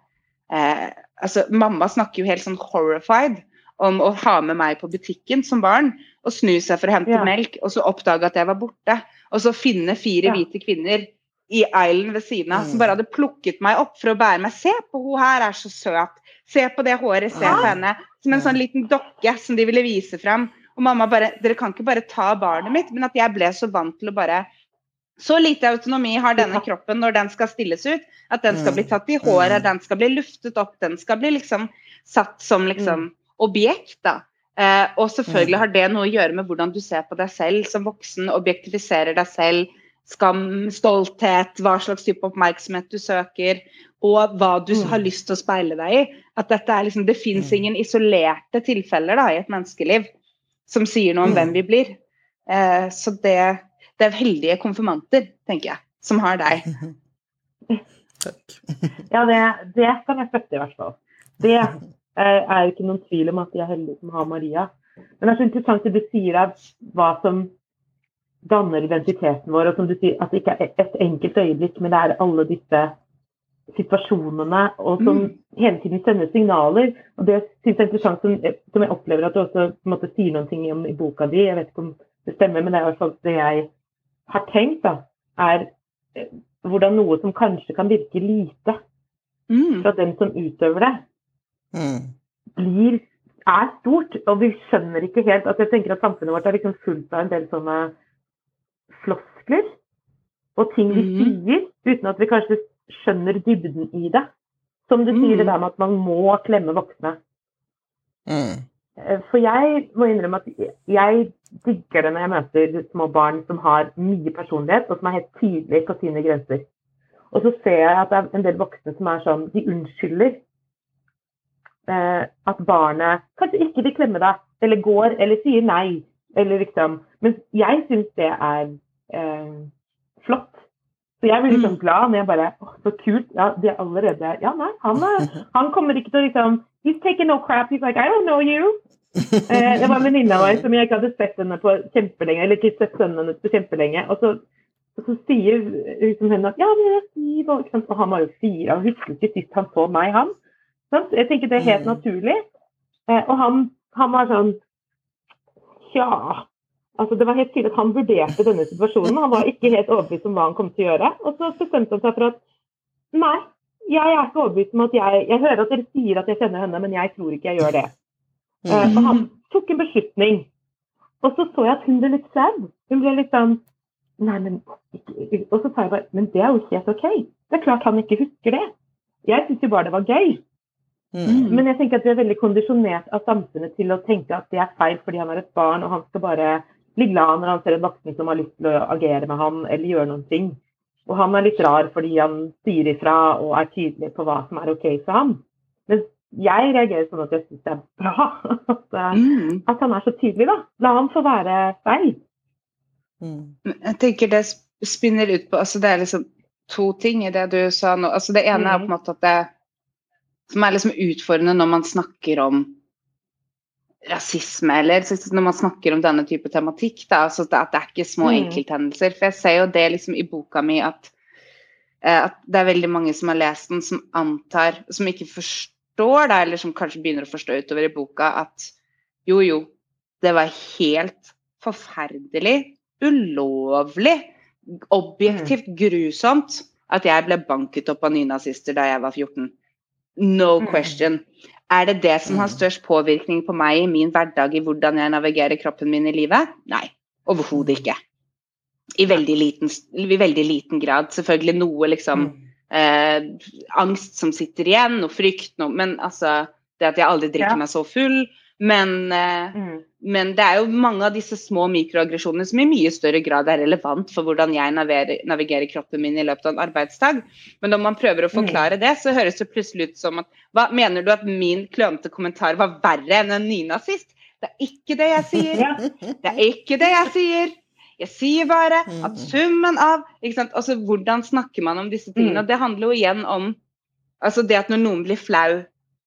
eh, altså Mamma snakker jo helt sånn horrified om å ha med meg på butikken som barn og snu seg for å hente Ja. melk, og så oppdage at jeg var borte. Og så finne fire Ja. hvite kvinner i island ved siden av som Mm. bare hadde plukket meg opp for å bære meg. Se på hun her, er så søt. Se på det håret, se på henne. Som en sånn liten dokke som de ville vise fram. Og mamma bare Dere kan ikke bare ta barnet mitt. Men at jeg ble så vant til å bare Så lite autonomi har denne kroppen når den skal stilles ut. At den skal bli tatt i håret, den skal bli luftet opp, den skal bli liksom satt som liksom objekt, da. Eh, og selvfølgelig har det noe å gjøre med hvordan du ser på deg selv som voksen, objektifiserer deg selv, skam, stolthet, hva slags type oppmerksomhet du søker, og hva du har lyst til å speile deg i. At dette er liksom, Det fins ingen isolerte tilfeller da, i et menneskeliv som sier noe om hvem vi blir. Eh, så det, det er heldige konfirmanter, tenker jeg, som har deg. Takk. Ja, det, det kan jeg støtte, i hvert fall. Det eh, er ikke noen tvil om at de er heldige som har Maria. Men det er så interessant det du sier av hva som danner identiteten vår, og som du sier, at det ikke er et enkelt øyeblikk, men det er alle disse situasjonene og som hele tiden sender signaler. Og det synes jeg er interessant, som, som jeg opplever at du også på en måte, sier noen ting om i boka di. Jeg vet ikke om det stemmer, men det er i hvert fall det jeg har tenkt, da, er eh, hvordan noe som kanskje kan virke lite Mm. fra den som utøver det, Mm. blir, er stort. Og vi skjønner ikke helt at jeg tenker at samfunnet vårt er liksom fullt av en del sånne floskler og ting vi mm. sier, uten at vi kanskje skjønner dybden i det. Som du sier, det Mhm. der med at man må klemme voksne. Mm. Eh, For jeg må innrømme at jeg digger det når jeg møter små barn som har mye personlighet, og som er helt tydelige på sine grenser. Og så ser jeg at det er en del voksne som er sånn, de unnskylder eh, at barnet kanskje ikke vil klemme deg, eller går, eller sier nei, eller liksom. Men jeg syns det er eh, flott. Så jeg blir litt sånn glad når jeg bare Å, så kult. Ja, de er allerede Ja, nei, han, er, han kommer ikke til å liksom He's taking no crap. He's like I don't know you. Eh, det var en venninne av meg som jeg ikke hadde sett henne på kjempelenge, eller ikke sett sønnen hennes på kjempelenge. Og så, og så sier liksom hun at ja, men jeg er syv, og, sant? og han var jo fire. Han husker ikke sist han så meg, han. Sant? Jeg tenker det er helt Mm. naturlig. Eh, og han, han var sånn Ja. Altså, det var helt tydelig at han vurderte denne situasjonen. Han var ikke helt overbevist om hva han kom til å gjøre. Og så bestemte han seg for at nei, jeg er ikke overbevist om at jeg Jeg hører at dere sier at jeg kjenner henne, men jeg tror ikke jeg gjør det. Mm. og han tok en beslutning. Og så så jeg at hun ble litt flau. Hun ble litt sånn Nei, men ikke- Og så sa jeg bare Men det er jo helt OK. Det er klart han ikke husker det. Jeg syns jo bare det var gøy. Mm. Men jeg tenker at vi er veldig kondisjonert av samfunnet til å tenke at det er feil fordi han er et barn, og han skal bare bli glad når han ser en voksen som har lyst til å agere med han eller gjøre noen ting. Og han er litt rar fordi han sier ifra og er tydelig på hva som er OK for ham. Men jeg reagerer sånn at jeg syns det er bra at, eh, Mm. at han er så tydelig, da. La han få være feil. Mm. Jeg tenker det spinner ut på altså Det er liksom to ting i det du sa nå. Altså det ene er på en måte at det Som er liksom utfordrende når man snakker om rasisme, eller når man snakker om denne type tematikk. Da, altså at det er ikke små Mm. enkelthendelser. For jeg ser jo det liksom i boka mi at, eh, at det er veldig mange som har lest den, som antar Som ikke forstår, da, eller som kanskje begynner å forstå utover i boka, at jo, jo, det var helt forferdelig, ulovlig, objektivt grusomt at jeg ble banket opp av nynazister da jeg var 14. No Mm. Er det det som har Mm. størst påvirkning på meg i min hverdag, i hvordan jeg navigerer kroppen min i livet? Nei, overhodet ikke. I veldig liten, i veldig liten grad. Selvfølgelig noe liksom eh, angst som sitter igjen, og frykt, noe Men altså Det at jeg aldri drikker Ja. meg så full. Men, mm. men det er jo mange av disse små mikroaggresjonene som i mye større grad er relevant for hvordan jeg navigerer, navigerer kroppen min i løpet av en arbeidsdag. Men når man prøver å forklare det, så høres det plutselig ut som at hva, Mener du at min klønete kommentar var verre enn en nynazist? Det er ikke det jeg sier. Det er ikke det jeg sier. Jeg sier bare at summen av ikke sant? Altså, Hvordan snakker man om disse tingene? Mm. Og Det handler jo igjen om altså det at når noen blir flau,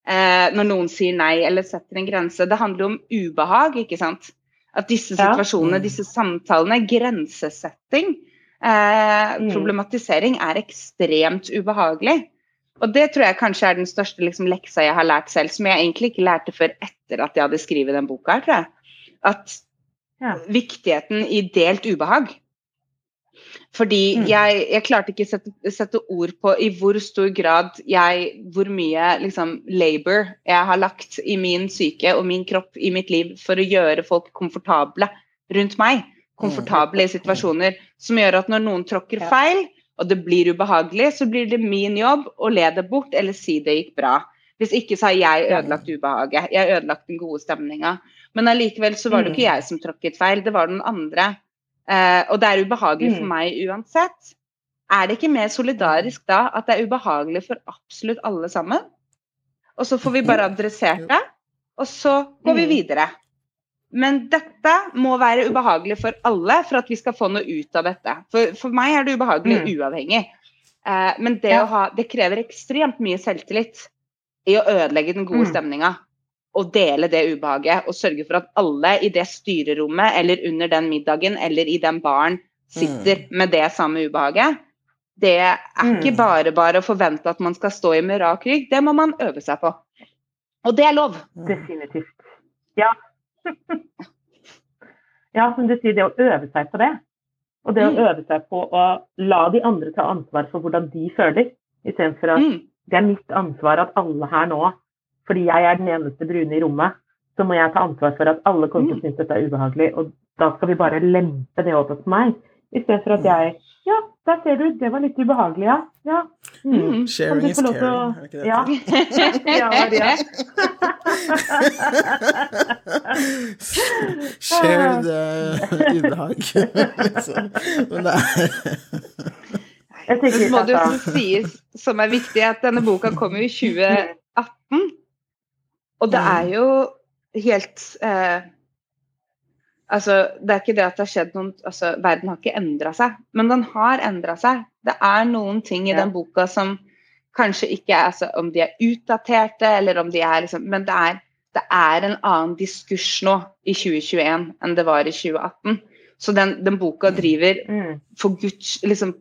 eh, når noen sier nei eller setter en grense, det handler om ubehag. ikke sant? At disse situasjonene, ja. disse samtalene, grensesetting, eh, Mm. problematisering, er ekstremt ubehagelig. Og det tror jeg kanskje er den største liksom, leksa jeg har lært selv, som jeg egentlig ikke lærte før etter at jeg hadde skrevet den boka her, tror jeg. At Ja. viktigheten i delt ubehag. Fordi Mm. jeg, jeg klarte ikke sette, sette ord på i hvor stor grad jeg Hvor mye liksom, labor jeg har lagt i min syke og min kropp i mitt liv for å gjøre folk komfortable rundt meg. Komfortable i situasjoner som gjør at når noen tråkker feil, og det blir ubehagelig, så blir det min jobb å le det bort eller si det gikk bra. Hvis ikke så har jeg ødelagt ubehaget. Jeg har ødelagt den gode stemninga. Men allikevel så var det ikke jeg som tråkket feil, det var den andre. Eh, og det er ubehagelig for Mm. meg uansett. Er det ikke mer solidarisk da at det er ubehagelig for absolutt alle sammen? Og så får vi bare adressert det, og så går vi Mm. videre. Men dette må være ubehagelig for alle for at vi skal få noe ut av dette. For, for meg er det ubehagelig Mm. uavhengig. Uh, men det, Ja. ha, det krever ekstremt mye selvtillit i å ødelegge den gode Mm. stemninga. Og dele det ubehaget og sørge for at alle i det styrerommet eller under den middagen eller i den baren sitter med det samme ubehaget. Det er ikke Mm. bare bare å forvente at man skal stå i med rak rygg, det må man øve seg på. Og det er lov. Definitivt. Ja. ja, som du sier, det å øve seg på det. Og det å Mm. øve seg på å la de andre ta ansvar for hvordan de føler, istedenfor at Mm. det er mitt ansvar at alle her nå, fordi jeg er den eneste brune i rommet, så må jeg ta ansvar for at alle kommer til å synes dette er ubehagelig, og da skal vi bare lempe det over på meg. Istedenfor at jeg Ja, der ser du, det var litt ubehagelig, ja. ja. Mm. Mm. Sharing is caring, er det ikke det? Ja. ja, Maria. Shared the ubehag. liksom. Men det er Jeg tenker, Så må det jo sies, som er viktig, at denne boka kom jo i 2018. Og det er jo helt eh, Altså, det er ikke det at det har skjedd noen altså, Verden har ikke endra seg, men den har endra seg. Det er noen ting i Ja. den boka som kanskje ikke er altså, Om de er utdaterte, eller om de er liksom Men det er, det er en annen diskurs nå i 2021 enn det var i 2018. Så den, den boka driver mm, for guds, liksom,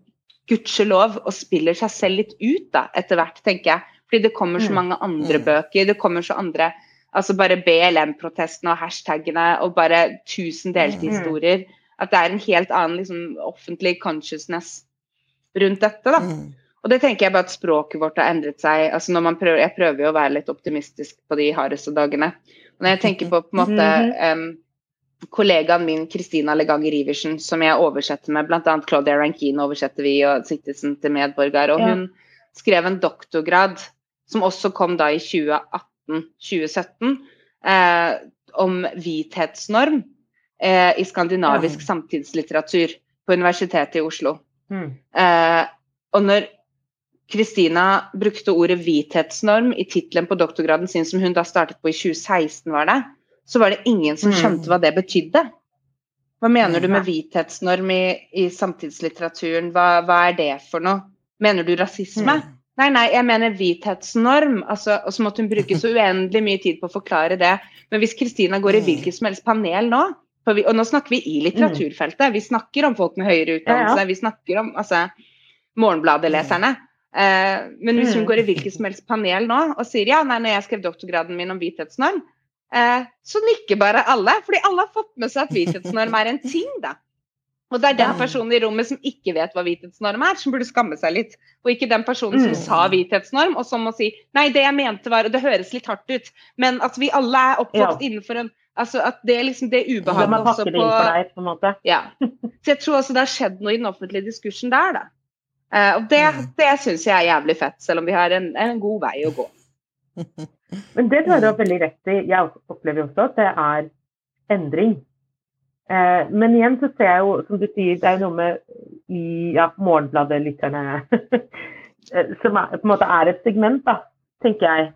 gudskjelov og spiller seg selv litt ut da, etter hvert, tenker jeg. Fordi det kommer så Mm. mange andre Mm. bøker, det kommer så andre Altså bare BLM-protestene og hashtagene og bare tusen delte Mm. historier. At det er en helt annen liksom, offentlig consciousness rundt dette. da. Og det tenker jeg bare at språket vårt har endret seg. altså når man prøver, Jeg prøver jo å være litt optimistisk på de hardeste dagene. Og når jeg tenker på på en måte um, kollegaen min Kristina Leganger Iversen, som jeg oversetter med, bl.a. Claudia Rankine oversetter vi, og citizen til medborger. Og hun skrev en doktorgrad som også kom da i 2018-2017, eh, om hvithetsnorm eh, i skandinavisk mm. samtidslitteratur på Universitetet i Oslo. mm, Eh, og når Kristina brukte ordet hvithetsnorm i tittelen på doktorgraden sin, som hun da startet på i 2016, var det, så var det ingen som Mm. skjønte hva det betydde. Hva mener du med hvithetsnorm i, i samtidslitteraturen? Hva, hva er det for noe? Mener du rasisme? Mm. Nei, nei, jeg mener hvithetsnorm. Altså, og så måtte hun bruke så uendelig mye tid på å forklare det. Men hvis Kristina går i Mm. hvilket som helst panel nå, vi, og nå snakker vi i litteraturfeltet, vi snakker om folk med høyere utdannelse, Ja, ja. vi snakker om altså, Morgenbladet-leserne. Eh, men hvis hun Mm. går i hvilket som helst panel nå og sier ja, nei, når jeg skrev doktorgraden min om hvithetsnorm, eh, så nikker bare alle. Fordi alle har fått med seg at hvithetsnorm er en ting, da. Og det er den personen i rommet som ikke vet hva hvithetsnorm er, som burde skamme seg litt. Og ikke den personen som Mm. sa hvithetsnorm, og som må si nei, det jeg mente var Og det høres litt hardt ut, men at vi alle er oppvokst innenfor en Altså at det er liksom det ubehaget også på deg, på en måte. ja. Så jeg tror også det har skjedd noe i den offentlige diskursen der, da. Eh, og det, Mm. det syns jeg er jævlig fett, selv om vi har en, en god vei å gå. Men det tror jeg du har veldig rett i. Jeg opplever jo også at det er endring. Eh, men igjen så ser jeg jo, som du sier, det er jo noe med i ja, Morgenbladet-lytterne eh, som er, på en måte er et segment, da, tenker jeg.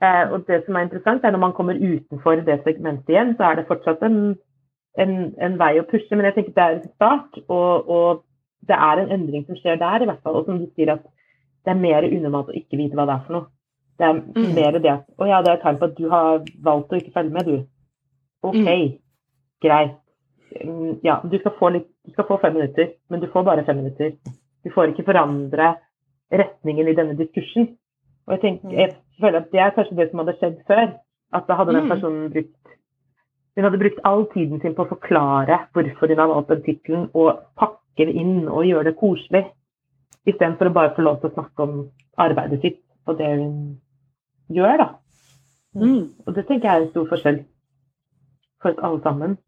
Eh, og det som er interessant, er når man kommer utenfor det segmentet igjen, så er det fortsatt en, en, en vei å pushe. Men jeg tenker det er en start, og, og det er en endring som skjer der, i hvert fall. Og som du sier, at det er mer unormalt å ikke vite hva det er for noe. Det er Mm. mer det at Å ja, det er tegn på at du har valgt å ikke følge med, du. OK, greit. Mm, Ja, du skal, få litt, du skal få fem minutter, men du får bare fem minutter. Du får ikke forandre retningen i denne diskursen. Og jeg, tenker, jeg føler at det er kanskje det som hadde skjedd før. At da hadde den Mm. personen brukt Hun hadde brukt all tiden sin på å forklare hvorfor hun har valgt den tittelen, og pakke det inn og gjøre det koselig. Istedenfor å bare få lov til å snakke om arbeidet sitt og det hun gjør, da. Mm. Og det tenker jeg er en stor forskjell for oss alle sammen.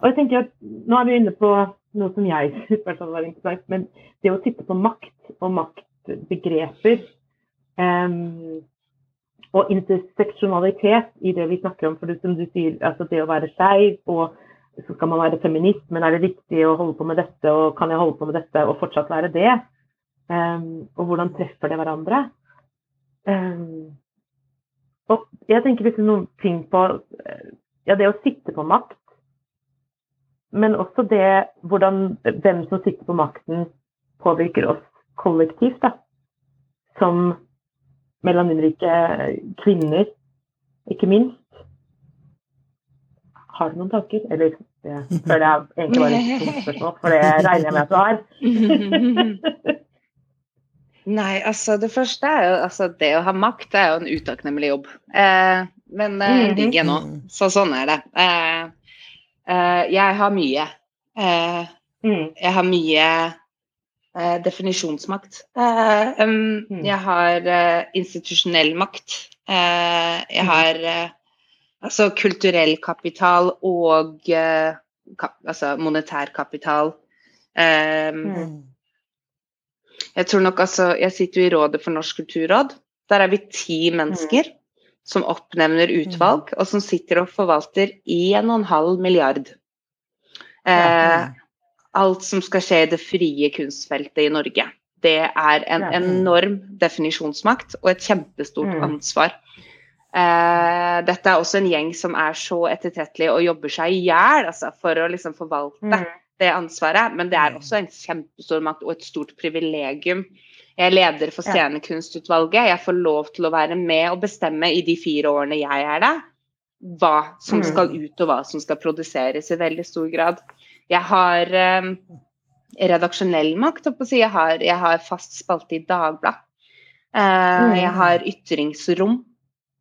Og jeg tenker at Nå er vi inne på noe som jeg fall var interessant, men det å sitte på makt og maktbegreper um, og interseksjonalitet i det vi snakker om. For det, som du sier, altså det å være skeiv, og så skal man være feminist, men er det riktig å holde på med dette, og kan jeg holde på med dette og fortsatt være det? Um, og hvordan treffer det hverandre? Um, og jeg tenker liksom noen ting på eh, ja, det å sitte på makt, men også det hvordan hvem som sitter på makten påvirker oss kollektivt, da. Som melaninrike kvinner, ikke minst. Har du noen tanker? Eller det føler jeg egentlig var et dumt spørsmål, for det regner jeg med at du har. Nei, altså det første er jo altså det å ha makt er jo en utakknemlig jobb. Eh, men eh, digg digger nå, så sånn er det. Eh, jeg har mye. Eh, Mm. jeg har mye eh, definisjonsmakt. Eh, Mm. Jeg har eh, institusjonell makt. Eh, jeg Mm. har eh, altså kulturell kapital og eh, altså monetær kapital. Jeg tror nok altså Jeg sitter jo i Rådet for Norsk kulturråd. Der er vi ti mennesker som oppnevner utvalg, og som sitter og forvalter 1,5 milliard. Eh, alt som skal skje i det frie kunstfeltet i Norge. Det er en enorm definisjonsmakt og et kjempestort Mm. ansvar. Eh, dette er også en gjeng som er så ettertrettelig og jobber seg i hjel altså, for å liksom forvalte Mm. det ansvaret. Men det er også en kjempestor makt og et stort privilegium. Jeg er leder for Scenekunstutvalget. Jeg får lov til å være med og bestemme i de fire årene jeg er der, hva som Mm. skal ut og hva som skal produseres i veldig stor grad. Jeg har eh, redaksjonell makt, si. Jeg har, jeg har fast spalte i Dagbladet. Eh, Mm. Jeg har ytringsrom.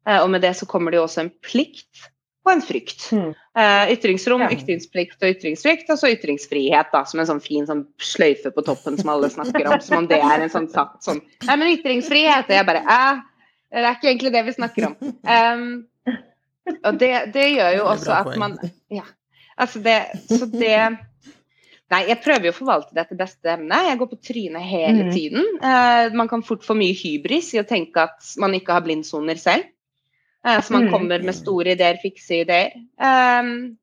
Eh, og med det så kommer det jo også en plikt og en frykt. Mm. Uh, ytringsrom, Ja. ytringsplikt og ytringsfrykt, og så ytringsfrihet, da, som en sånn fin sånn sløyfe på toppen som alle snakker om, som om det er en sånn satt sånn Nei, men ytringsfrihet! Og jeg bare eh, Det er ikke egentlig det vi snakker om. Um, og det, det gjør jo også at man Ja. Altså det Så det Nei, jeg prøver jo å forvalte det etter beste evne. Jeg går på trynet hele Mm. tiden. Uh, man kan fort få mye hybris i å tenke at man ikke har blindsoner selv. Eh, så man Mm. kommer med store ideer, fikse ideer. Um,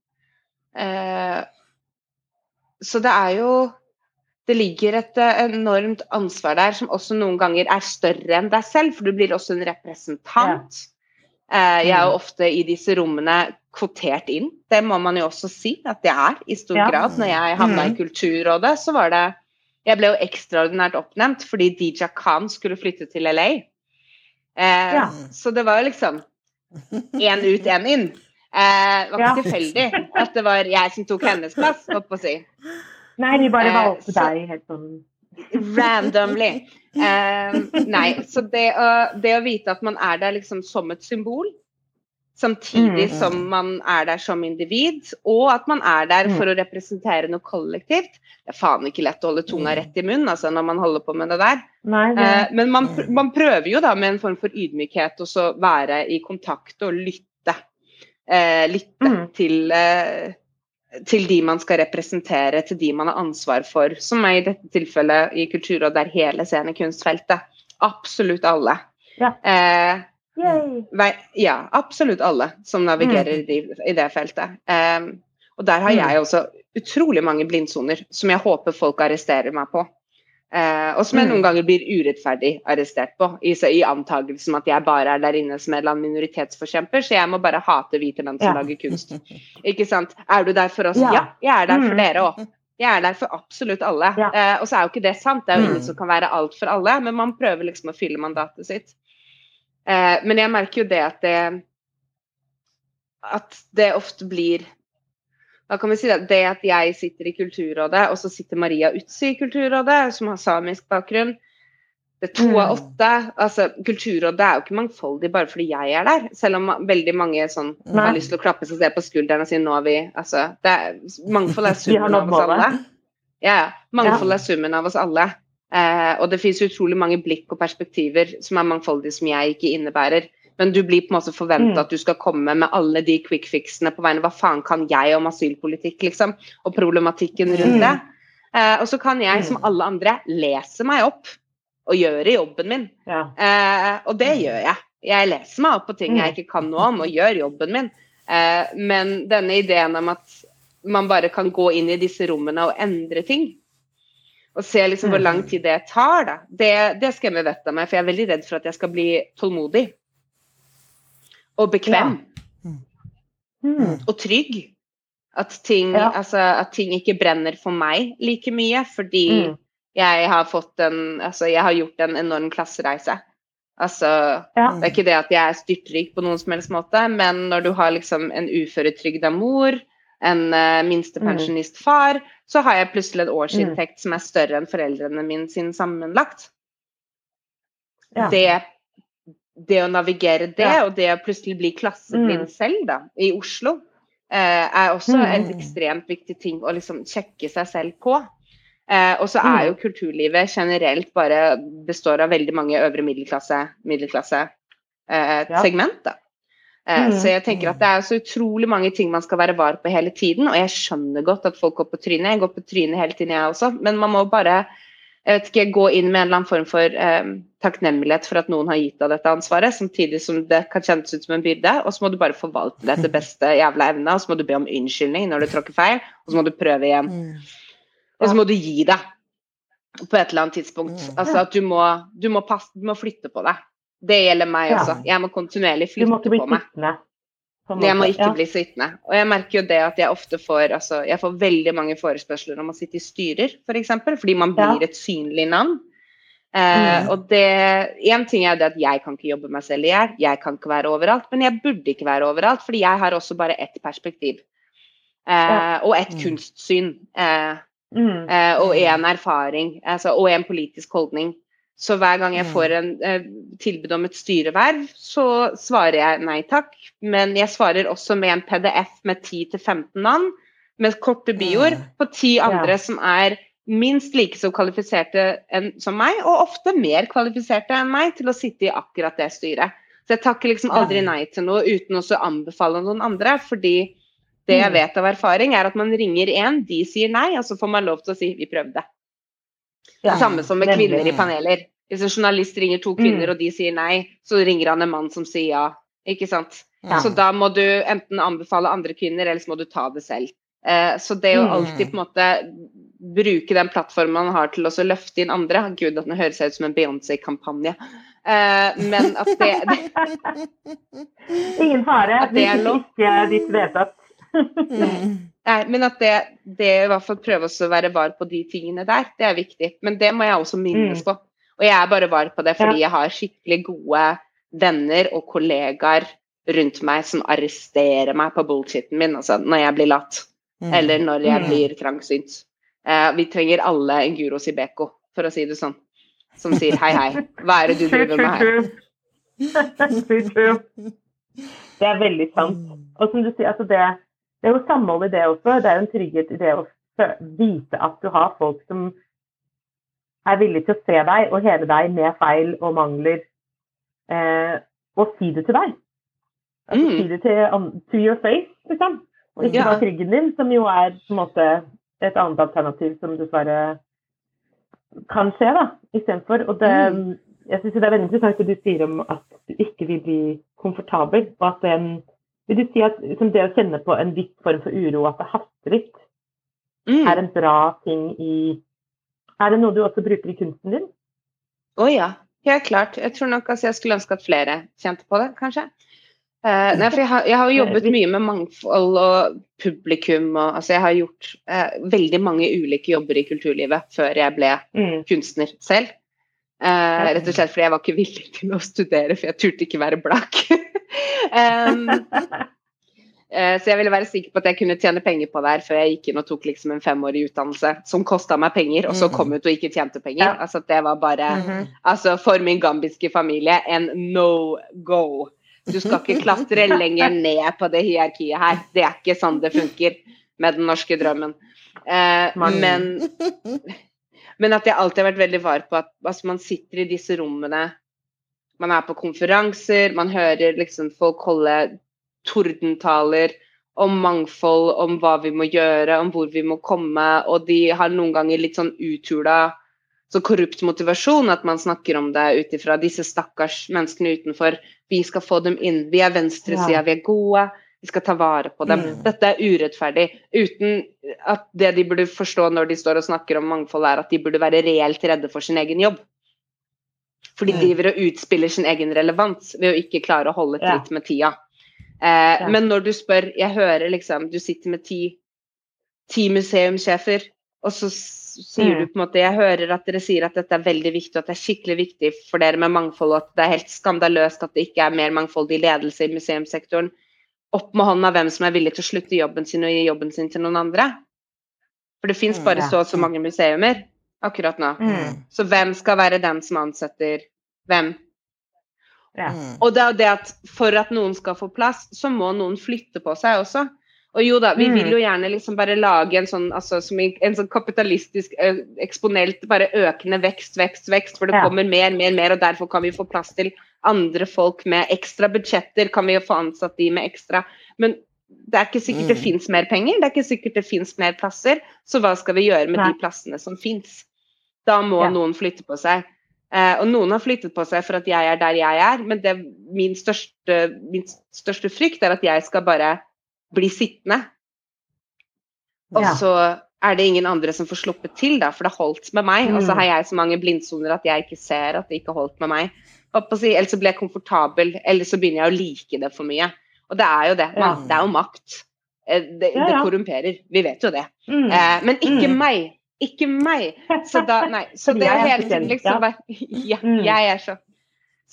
uh, så det er jo Det ligger et eh, enormt ansvar der som også noen ganger er større enn deg selv, for du blir også en representant. Eh, jeg er jo ofte i disse rommene kvotert inn. Det må man jo også si at jeg er, i stor Ja. grad. Når jeg havna i Mm. Kulturrådet, så var det Jeg ble jo ekstraordinært oppnevnt fordi Dija Khan skulle flytte til LA. Uh, Ja. Så det var jo liksom én ut, én inn. Eh, det var ikke Ja. tilfeldig at det var jeg som tok hennes plass, holdt på å si. Nei, de bare Eh, valgte så- deg helt sånn Randomly. Eh, nei, så det å, det å vite at man er der liksom som et symbol, samtidig Mm. som man er der som individ, og at man er der Mm. for å representere noe kollektivt. Det er faen ikke lett å holde tunga rett i munnen altså, når man holder på med det der. Nei, det, Eh, men man, pr- man prøver jo da med en form for ydmykhet å være i kontakt og lytte. Eh, lytte Mm. til, eh, til de man skal representere, til de man har ansvar for. Som er i dette tilfellet i Kulturrådet er hele scenekunstfeltet. Absolutt alle. Ja. Eh, Yay. vei, ja, absolutt alle som navigerer i, i det feltet. Um, og der har jeg også utrolig mange blindsoner som jeg håper folk arresterer meg på. Uh, og som jeg Mm. noen ganger blir urettferdig arrestert på, i, så, i antagelsen at jeg bare er der inne som en eller annen minoritetsforkjemper, så jeg må bare hate hvite menn som Ja. lager kunst. Ikke sant? Er du der for oss? Ja. Ja, jeg er der for Mm. dere òg. Jeg er der for absolutt alle. Ja. Uh, og så er jo ikke det sant, det er jo Mm. ingen som kan være alt for alle, men man prøver liksom å fylle mandatet sitt. Eh, men jeg merker jo det at det At det ofte blir hva kan vi si det, Det at jeg sitter i Kulturrådet, og så sitter Maria Utsi i Kulturrådet, som har samisk bakgrunn. Det er to Mm. av åtte. altså Kulturrådet er jo ikke mangfoldig bare fordi jeg er der. Selv om veldig mange sånn, har lyst til å klappe seg selv på skulderen og si nå har vi altså, det er, Mangfold er summen av oss alle. Ja, ja. Mangfold er summen av oss alle. Eh, og det finnes utrolig mange blikk og perspektiver som er mangfoldige, som jeg ikke innebærer. Men du blir på en måte forventa Mm. at du skal komme med alle de quick fixene på vegne Hva faen kan jeg om asylpolitikk, liksom? Og problematikken rundt Mm. det. Eh, og så kan jeg, Mm. som alle andre, lese meg opp og gjøre jobben min. Ja. Eh, og det gjør jeg. Jeg leser meg opp på ting jeg ikke kan noe om, og gjør jobben min. Eh, men denne ideen om at man bare kan gå inn i disse rommene og endre ting, og se liksom hvor lang tid det tar, da, det, det skremmer vettet av meg. For jeg er veldig redd for at jeg skal bli tålmodig. Og bekvem. Mm. Og trygg. At ting, Ja. altså, at ting ikke brenner for meg like mye, fordi Mm. jeg har fått en Altså, jeg har gjort en enorm klassereise. Altså, Ja. det er ikke det at jeg er styrtrik på noen som helst måte, men når du har liksom en uføretrygda mor, en uh, minstepensjonistfar, så har jeg plutselig en årsinntekt som er større enn foreldrene mine sin sammenlagt. Ja. Det, det å navigere det, Ja. og det å plutselig bli klasseblind Mm. selv da, i Oslo, uh, er også Mm. en ekstremt viktig ting å liksom sjekke seg selv på. Uh, og så er jo kulturlivet generelt bare består av veldig mange øvre middelklasse, middelklasse uh, Ja. segment. Da. Eh, Mm. Så jeg tenker at det er så utrolig mange ting man skal være var på hele tiden, og jeg skjønner godt at folk går på trynet. Jeg går på trynet hele tiden, jeg også, men man må bare ikke, gå inn med en eller annen form for eh, takknemlighet for at noen har gitt deg dette ansvaret, samtidig som det kan kjennes ut som en byrde, og så må du bare forvalte det etter beste jævla evne, og så må du be om unnskyldning når du tråkker feil, og så må du prøve igjen. Mm. Og så må du gi deg på et eller annet tidspunkt. Mm. Altså at du må, du må, passe, du må flytte på deg. Det gjelder meg Ja. også. Jeg må kontinuerlig Du må flytte ikke bli på meg. sittende. på Jeg må ikke Ja. bli sittende. Og jeg merker jo det at jeg ofte får altså, jeg får veldig mange forespørsler om å sitte i styrer, f.eks. For eksempel, fordi man Ja. blir et synlig navn. Eh, Mm. og det Én ting er det at jeg kan ikke jobbe meg selv i hjel, jeg kan ikke være overalt, men jeg burde ikke være overalt, fordi jeg har også bare ett perspektiv. Eh, Ja. Og ett Mm. kunstsyn. Eh, Mm. eh, og én erfaring, altså, og en politisk holdning. Så hver gang jeg Mm. får en eh, tilbud om et styreverv, så svarer jeg nei takk. Men jeg svarer også med en PDF med 10-15 navn, med korte bioer, Mm. på ti andre som er minst like så kvalifiserte enn, som meg, og ofte mer kvalifiserte enn meg til å sitte i akkurat det styret. Så jeg takker liksom aldri nei til noe uten å anbefale noen andre, fordi det jeg Mm. vet av erfaring, er at man ringer én, de sier nei, og så får man lov til å si 'vi prøvde'. Ja, Samme som med kvinner i paneler. Hvis en journalist ringer to kvinner, Mm. og de sier nei, så ringer han en mann som sier ja. Ikke sant? Ja. Så da må du enten anbefale andre kvinner, eller så må du ta det selv. Eh, så det å Mm. alltid på en måte bruke den plattformen man har til å løfte inn andre Gud, at den høres ut som en Beyoncé-kampanje. Eh, men at det, det Ingen fare At det er lov. ikke ditt vedtatt. Mm. Nei, men at det, det i hvert fall prøve å være var på de tingene der, det er viktig. Men det må jeg også minnes Mm. på. Og jeg er bare var på det fordi Ja. jeg har skikkelig gode venner og kollegaer rundt meg som arresterer meg på bullshitten min, altså når jeg blir latt. Mm. eller når jeg Mm. blir trangsynt. Eh, vi trenger alle en Guro Sibeko, for å si det sånn, som sier hei, hei, hva er det du driver med her? Det er veldig sant. Og som du sier, altså det, det er jo samhold i det også. Det er jo en trygghet i det å vite at du har folk som er villig til å se deg og hele deg med feil og mangler, eh, og si det til deg. Altså, Mm. Si det til, um, to your face, liksom. Og ikke Ja. bak ryggen din, som jo er på en måte et annet alternativ som dessverre kan skje, da, istedenfor. Og det, Mm. jeg syns det er veldig interessant det du sier om at du ikke vil bli komfortabel, og at den Vil du si at liksom det å kjenne på en viss form for uro, at det haster litt, Mm. er en bra ting i Er det noe du også bruker i kunsten din? Å ja, helt klart. Jeg tror nok altså, jeg skulle ønske at flere kjente på det, kanskje. Uh, nei, jeg har, jeg har jobbet mye med mangfold og publikum, og altså, jeg har gjort uh, veldig mange ulike jobber i kulturlivet før jeg ble Mm. kunstner selv. Uh, rett og slett fordi jeg var ikke villig til å studere, for jeg turte ikke være blakk. um, så jeg ville være sikker på at jeg kunne tjene penger på det her før jeg gikk inn og tok liksom en femårig utdannelse som kosta meg penger, og så Mhm. kom ut og ikke tjente penger. Ja. Altså det var bare Mhm. Altså, for min gambiske familie, en no go. Du skal ikke klatre lenger ned på det hierarkiet her. Det er ikke sånn det funker med den norske drømmen. Eh, men, men at jeg alltid har vært veldig var på at altså, man sitter i disse rommene Man er på konferanser, man hører liksom folk holde tordentaler om mangfold, om hva vi må gjøre, om hvor vi må komme, og de har noen ganger litt sånn uthula så korrupt motivasjon at man snakker om det ut ifra disse stakkars menneskene utenfor. Vi skal få dem inn. Vi er venstresida, Ja. vi er gode. Vi skal ta vare på dem. Mm. Dette er urettferdig. Uten at det de burde forstå når de står og snakker om mangfold, er at de burde være reelt redde for sin egen jobb. For de Mm. driver og utspiller sin egen relevans ved å ikke klare å holde tritt med tida. Eh, Men når du spør Jeg hører liksom Du sitter med ti, ti museumssjefer, og så sier Mm. du på en måte Jeg hører at dere sier at dette er veldig viktig, og at det er skikkelig viktig for dere med mangfold, og at det er helt skandaløst at det ikke er mer mangfoldig ledelse i museumssektoren. Opp med hånda hvem som er villig til å slutte jobben sin og gi jobben sin til noen andre. For det fins Mm, bare så og så mange museumer akkurat nå. Mm. Så hvem skal være den som ansetter hvem? Ja. Mm. Og det er jo det at for at noen skal få plass, så må noen flytte på seg også. Og jo da, vi Mm. vil jo gjerne liksom bare lage en sånn, altså, som en, sånn kapitalistisk eh, eksponelt, bare økende vekst, vekst, vekst, for det Ja. kommer mer, mer, mer, og derfor kan vi få plass til andre folk med ekstra budsjetter, kan vi jo få ansatt de med ekstra. Men det er ikke sikkert det Mm. fins mer penger, det er ikke sikkert det fins mer plasser. Så hva skal vi gjøre med Nei. de plassene som fins? Da må Ja. noen flytte på seg. Eh, og noen har flyttet på seg for at jeg er der jeg er, men det, min, største, min største frykt er at jeg skal bare bli sittende. Og Ja. så er det ingen andre som får sluppet til, da, for det holdt med meg. Og så Mm. har jeg så mange blindsoner at jeg ikke ser at det ikke holdt med meg. Si, Eller så blir jeg komfortabel, eller så begynner jeg å like det for mye. Og det er jo det. Det er jo makt. Eh, Det, det korrumperer. Vi vet jo det. Mm. Eh, men ikke Mm. meg. Ikke meg. Så da, nei. Så det å hele tiden liksom Ja, Mm. jeg er sånn.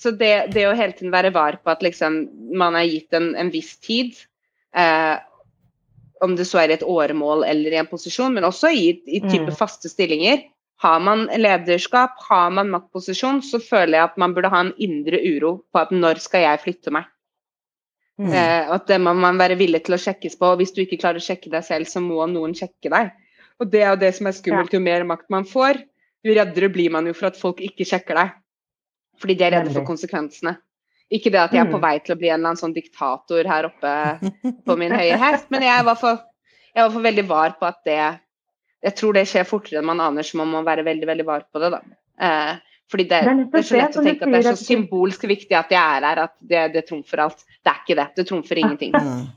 Så det, det å hele tiden være var på at liksom man er gitt en, en viss tid, eh, om det så er i et åremål eller i en posisjon, men også i, i type Mm. faste stillinger. Har man lederskap, har man maktposisjon, så føler jeg at man burde ha en indre uro på at når skal jeg flytte meg? Mm. Eh, at det må man være villig til å sjekkes på. og Hvis du ikke klarer å sjekke deg selv, så må noen sjekke deg. Og det er jo det som er skummelt. Jo mer makt man får, jo reddere blir man jo for at folk ikke sjekker deg. Fordi de er redde for konsekvensene. Ikke det at jeg er på Mm. vei til å bli en eller annen sånn diktator her oppe på min høye hest, men jeg er i hvert fall, jeg veldig var på at det Jeg tror det skjer fortere enn man aner, så man må være veldig, veldig var på det, da. Eh, fordi det, Det er det er så lett å tenke at det er så symbolsk viktig at jeg er her, at det, det trumfer alt. Det er ikke det. Det trumfer ingenting. Mm.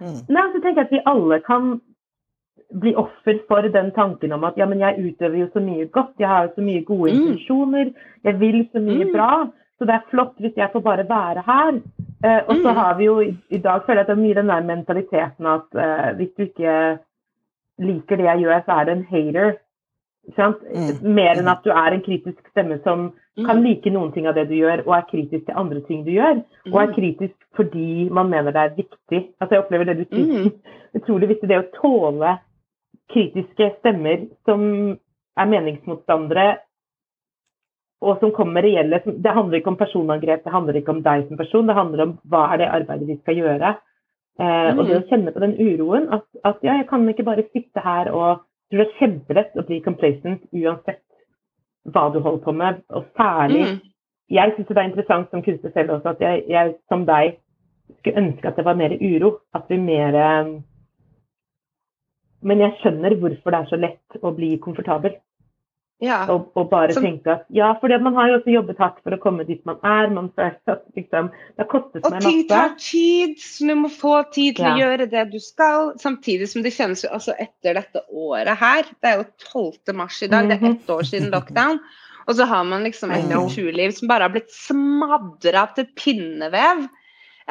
Mm. Nei, så tenker jeg at vi alle kan bli offer for den tanken om at ja, men jeg utøver jo så mye godt, jeg har jo så mye gode Mm. intensjoner, jeg vil så mye Mm. bra, så det er flott hvis jeg får bare være her. Eh, og så Mm. har vi jo i, dag føler jeg at det er mye den der mentaliteten at eh, hvis du ikke liker det jeg gjør, så er det en hater. Sant? Mm. Mer enn at du er en kritisk stemme som kan Mm. like noen ting av det du gjør, og er kritisk til andre ting du gjør. Og er Mm. kritisk fordi man mener det er viktig. Altså Jeg opplever det du sier. Mm. Utrolig viktig det å tåle kritiske stemmer som er meningsmotstandere, og som kommer med reelle Det handler ikke om personangrep, det handler ikke om deg som person, det handler om hva er det arbeidet vi skal gjøre. Eh, Og det å kjenne på den uroen at, at ja, jeg kan ikke bare sitte her og det er kjempelett å bli complacent uansett hva du holder på med, og særlig Mm. jeg syns det er interessant som kunstner selv også at jeg, jeg som deg skulle ønske at det var mer uro. At vi mer eh, Men jeg skjønner hvorfor det er så lett å bli komfortabel. Ja. Og, og bare Som- tenke at ja, for man har jo også jobbet hardt for å komme dit man er. Man føler at liksom, det har kostet Og ting tar tid, så du må få tid til å gjøre det du skal. Samtidig som det kjennes jo altså etter dette året her, det er jo 12. mars i dag, det er ett år siden lockdown. Og så har man liksom et kulturliv som bare har blitt smadra til pinnevev.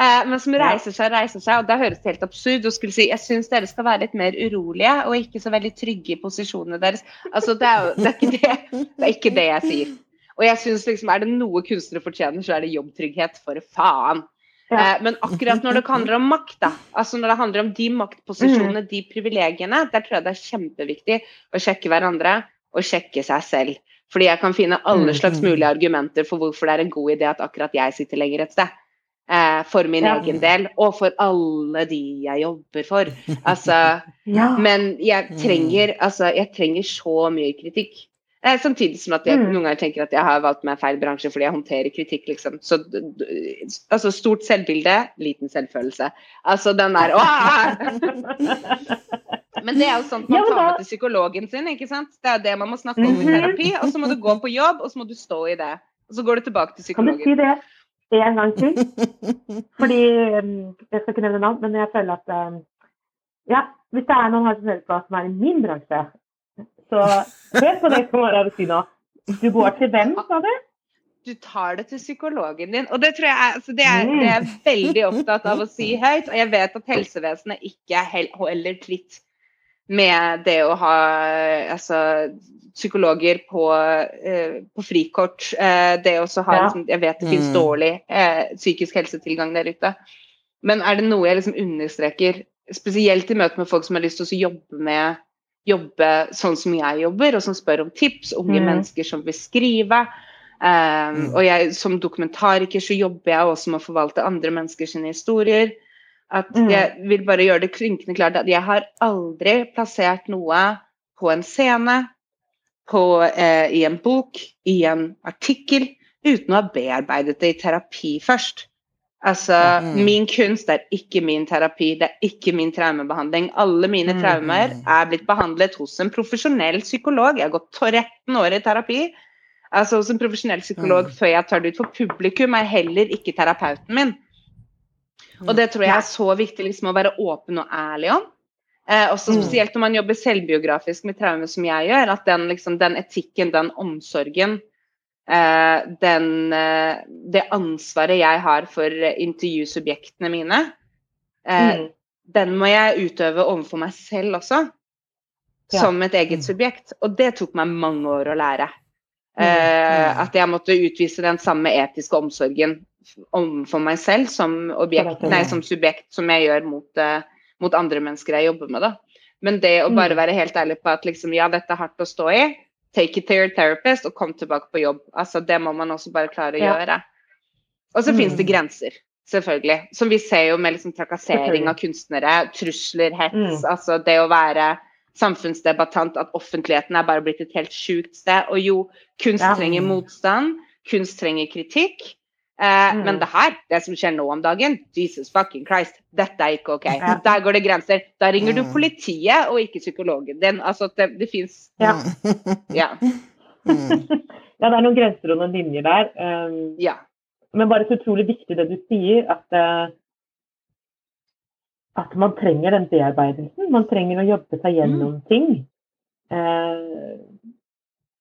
Eh, men som reiser seg og reiser seg, og da høres det helt absurd å skulle si jeg syns dere skal være litt mer urolige og ikke så veldig trygge i posisjonene deres. Altså, det er jo det er ikke det, det, er ikke det jeg sier. Og jeg synes liksom, Er det noe kunstnere fortjener, så er det jobbtrygghet, for faen. Ja. Eh, men akkurat når det handler om makt, da, altså når det handler om de maktposisjonene, de privilegiene, der tror jeg det er kjempeviktig å sjekke hverandre og sjekke seg selv. Fordi jeg kan finne alle Mm. slags mulige argumenter for hvorfor det er en god idé at akkurat jeg sitter lenger et sted. For min Ja. egen del, og for alle de jeg jobber for. Altså, Ja. men jeg trenger, altså, jeg trenger så mye kritikk. Eh, samtidig som at jeg Mm. noen ganger tenker at jeg har valgt meg feil bransje fordi jeg håndterer kritikk, liksom. Så d- d- altså, stort selvbilde, liten selvfølelse. Altså den der Men det er jo sånt man Ja, da... tar med til psykologen sin, ikke sant. Det er det man må snakke om i Mhm. terapi, og så må du gå på jobb, og så må du stå i det. Og så går du tilbake til Kan du si psykologen. det en gang til? Fordi um, Jeg skal ikke nevne navn, men jeg føler at um, Ja, hvis det er noen her som hører på som er i min bransje, så hør på det som Mara vil si nå. Du går til hvem, sa du? du tar det til psykologen din. Og det tror jeg altså det, er, det er veldig opptatt av å si høyt. Og jeg vet at helsevesenet ikke er heller klitt tritt med det å ha altså, psykologer på, eh, på frikort. Eh, det å ha, Ja. liksom, Jeg vet det finnes Mm. dårlig eh, psykisk helsetilgang der ute. Men er det noe jeg liksom understreker, spesielt i møte med folk som har lyst til å jobbe med jobbe sånn som jeg jobber, og som spør om tips, unge Mm. mennesker som vil skrive. Um, Mm. Og jeg, som dokumentariker så jobber jeg også med å forvalte andre menneskers historier. At Mm. Jeg vil bare gjøre det klinkende klart at jeg har aldri plassert noe på en scene, på, eh, i en bok, i en artikkel, uten å ha bearbeidet det i terapi først. Altså, mm. min kunst er ikke min terapi, det er ikke min traumebehandling. Alle mine mm. traumer er blitt behandlet hos en profesjonell psykolog. Jeg har gått 13 år i terapi. Altså hos en profesjonell psykolog mm. før jeg tar det ut for publikum, er heller ikke terapeuten min. Og det tror jeg er så viktig liksom, å være åpen og ærlig om. Eh, også spesielt når man jobber selvbiografisk med traume, som jeg gjør. At den, liksom, den etikken, den omsorgen, Eh, den, eh, det ansvaret jeg har for intervjusubjektene mine, eh, mm. den må jeg utøve overfor meg selv også. Ja. Som et eget mm. subjekt. Og det tok meg mange år å lære. Mm. Mm. At jeg måtte utvise den samme etiske omsorgen overfor meg selv som, objekt, nei, som subjekt som jeg gjør mot, mot, andre mennesker jeg jobber med. Da. Men det å bare mm. være helt ærlig på at liksom, ja, dette er hardt å stå i, take it to your therapist og kom tilbake på jobb. Altså, det må man også bare klare å ja. gjøre. Og så mm. finnes det grenser, selvfølgelig. Som vi ser jo med liksom trakassering av kunstnere, trusler, hets. Mm. Altså det å være samfunnsdebattant, at offentligheten er bare blitt et helt sjukt sted. Og jo, kunst ja. trenger motstand, kunst trenger kritikk. Eh, mm. Men det her, det som skjer nå om dagen, Jesus fucking Christ, dette er ikke OK. Ja. Der går det grenser. Da ringer du mm. politiet og ikke psykologen din. Altså, det, det fins ja. ja. ja. det er noen grenser og noen linjer der. Um, ja. Men bare så utrolig viktig det du sier, at, uh, at man trenger den bearbeidelsen. Man trenger å jobbe seg gjennom mm. ting. Uh,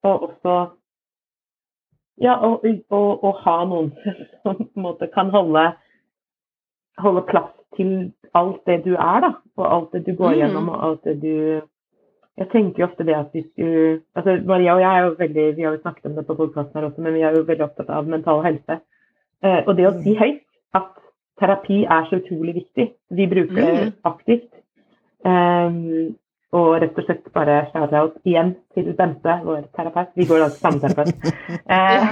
og også ja, og, og, og, ha noen som på en måte kan holde, holde, plass til alt det du er, da. Og alt det du går mm. gjennom, og alt det du Jeg tenker jo ofte det at hvis du altså Maria og jeg er jo veldig Vi har jo snakket om det på podkasten her også, men vi er jo veldig opptatt av mental helse. Eh, og det å si mm. høyt at terapi er så utrolig viktig. Vi bruker det mm. aktivt. Um, og rett og slett bare shout-out igjen til Bente, vår terapeut. Vi går da til samme terapeut. Eh,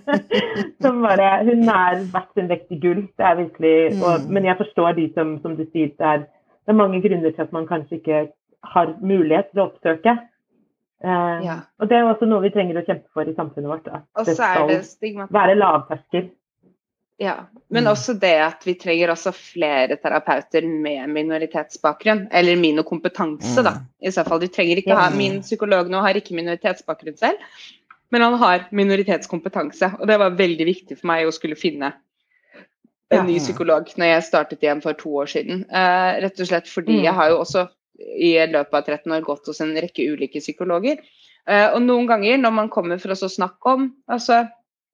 som bare Hun er verdt sin vekt i gull. Det er virkelig og, mm. Men jeg forstår de som, som du sier, det er, det er, mange grunner til at man kanskje ikke har mulighet til å oppsøke. Eh, ja. Og det er også noe vi trenger å kjempe for i samfunnet vårt. At det skal være lavterskel. Ja, men mm. også det at vi trenger også flere terapeuter med minoritetsbakgrunn. Eller minokompetanse, da. Mm. I så fall. Du trenger ikke ha Min psykolog nå har ikke minoritetsbakgrunn selv, men han har minoritetskompetanse. Og det var veldig viktig for meg å skulle finne en ny psykolog når jeg startet igjen for to år siden. Uh, rett og slett fordi mm. jeg har jo også i løpet av 13 år gått hos en rekke ulike psykologer. Uh, og noen ganger når man kommer for å snakke om altså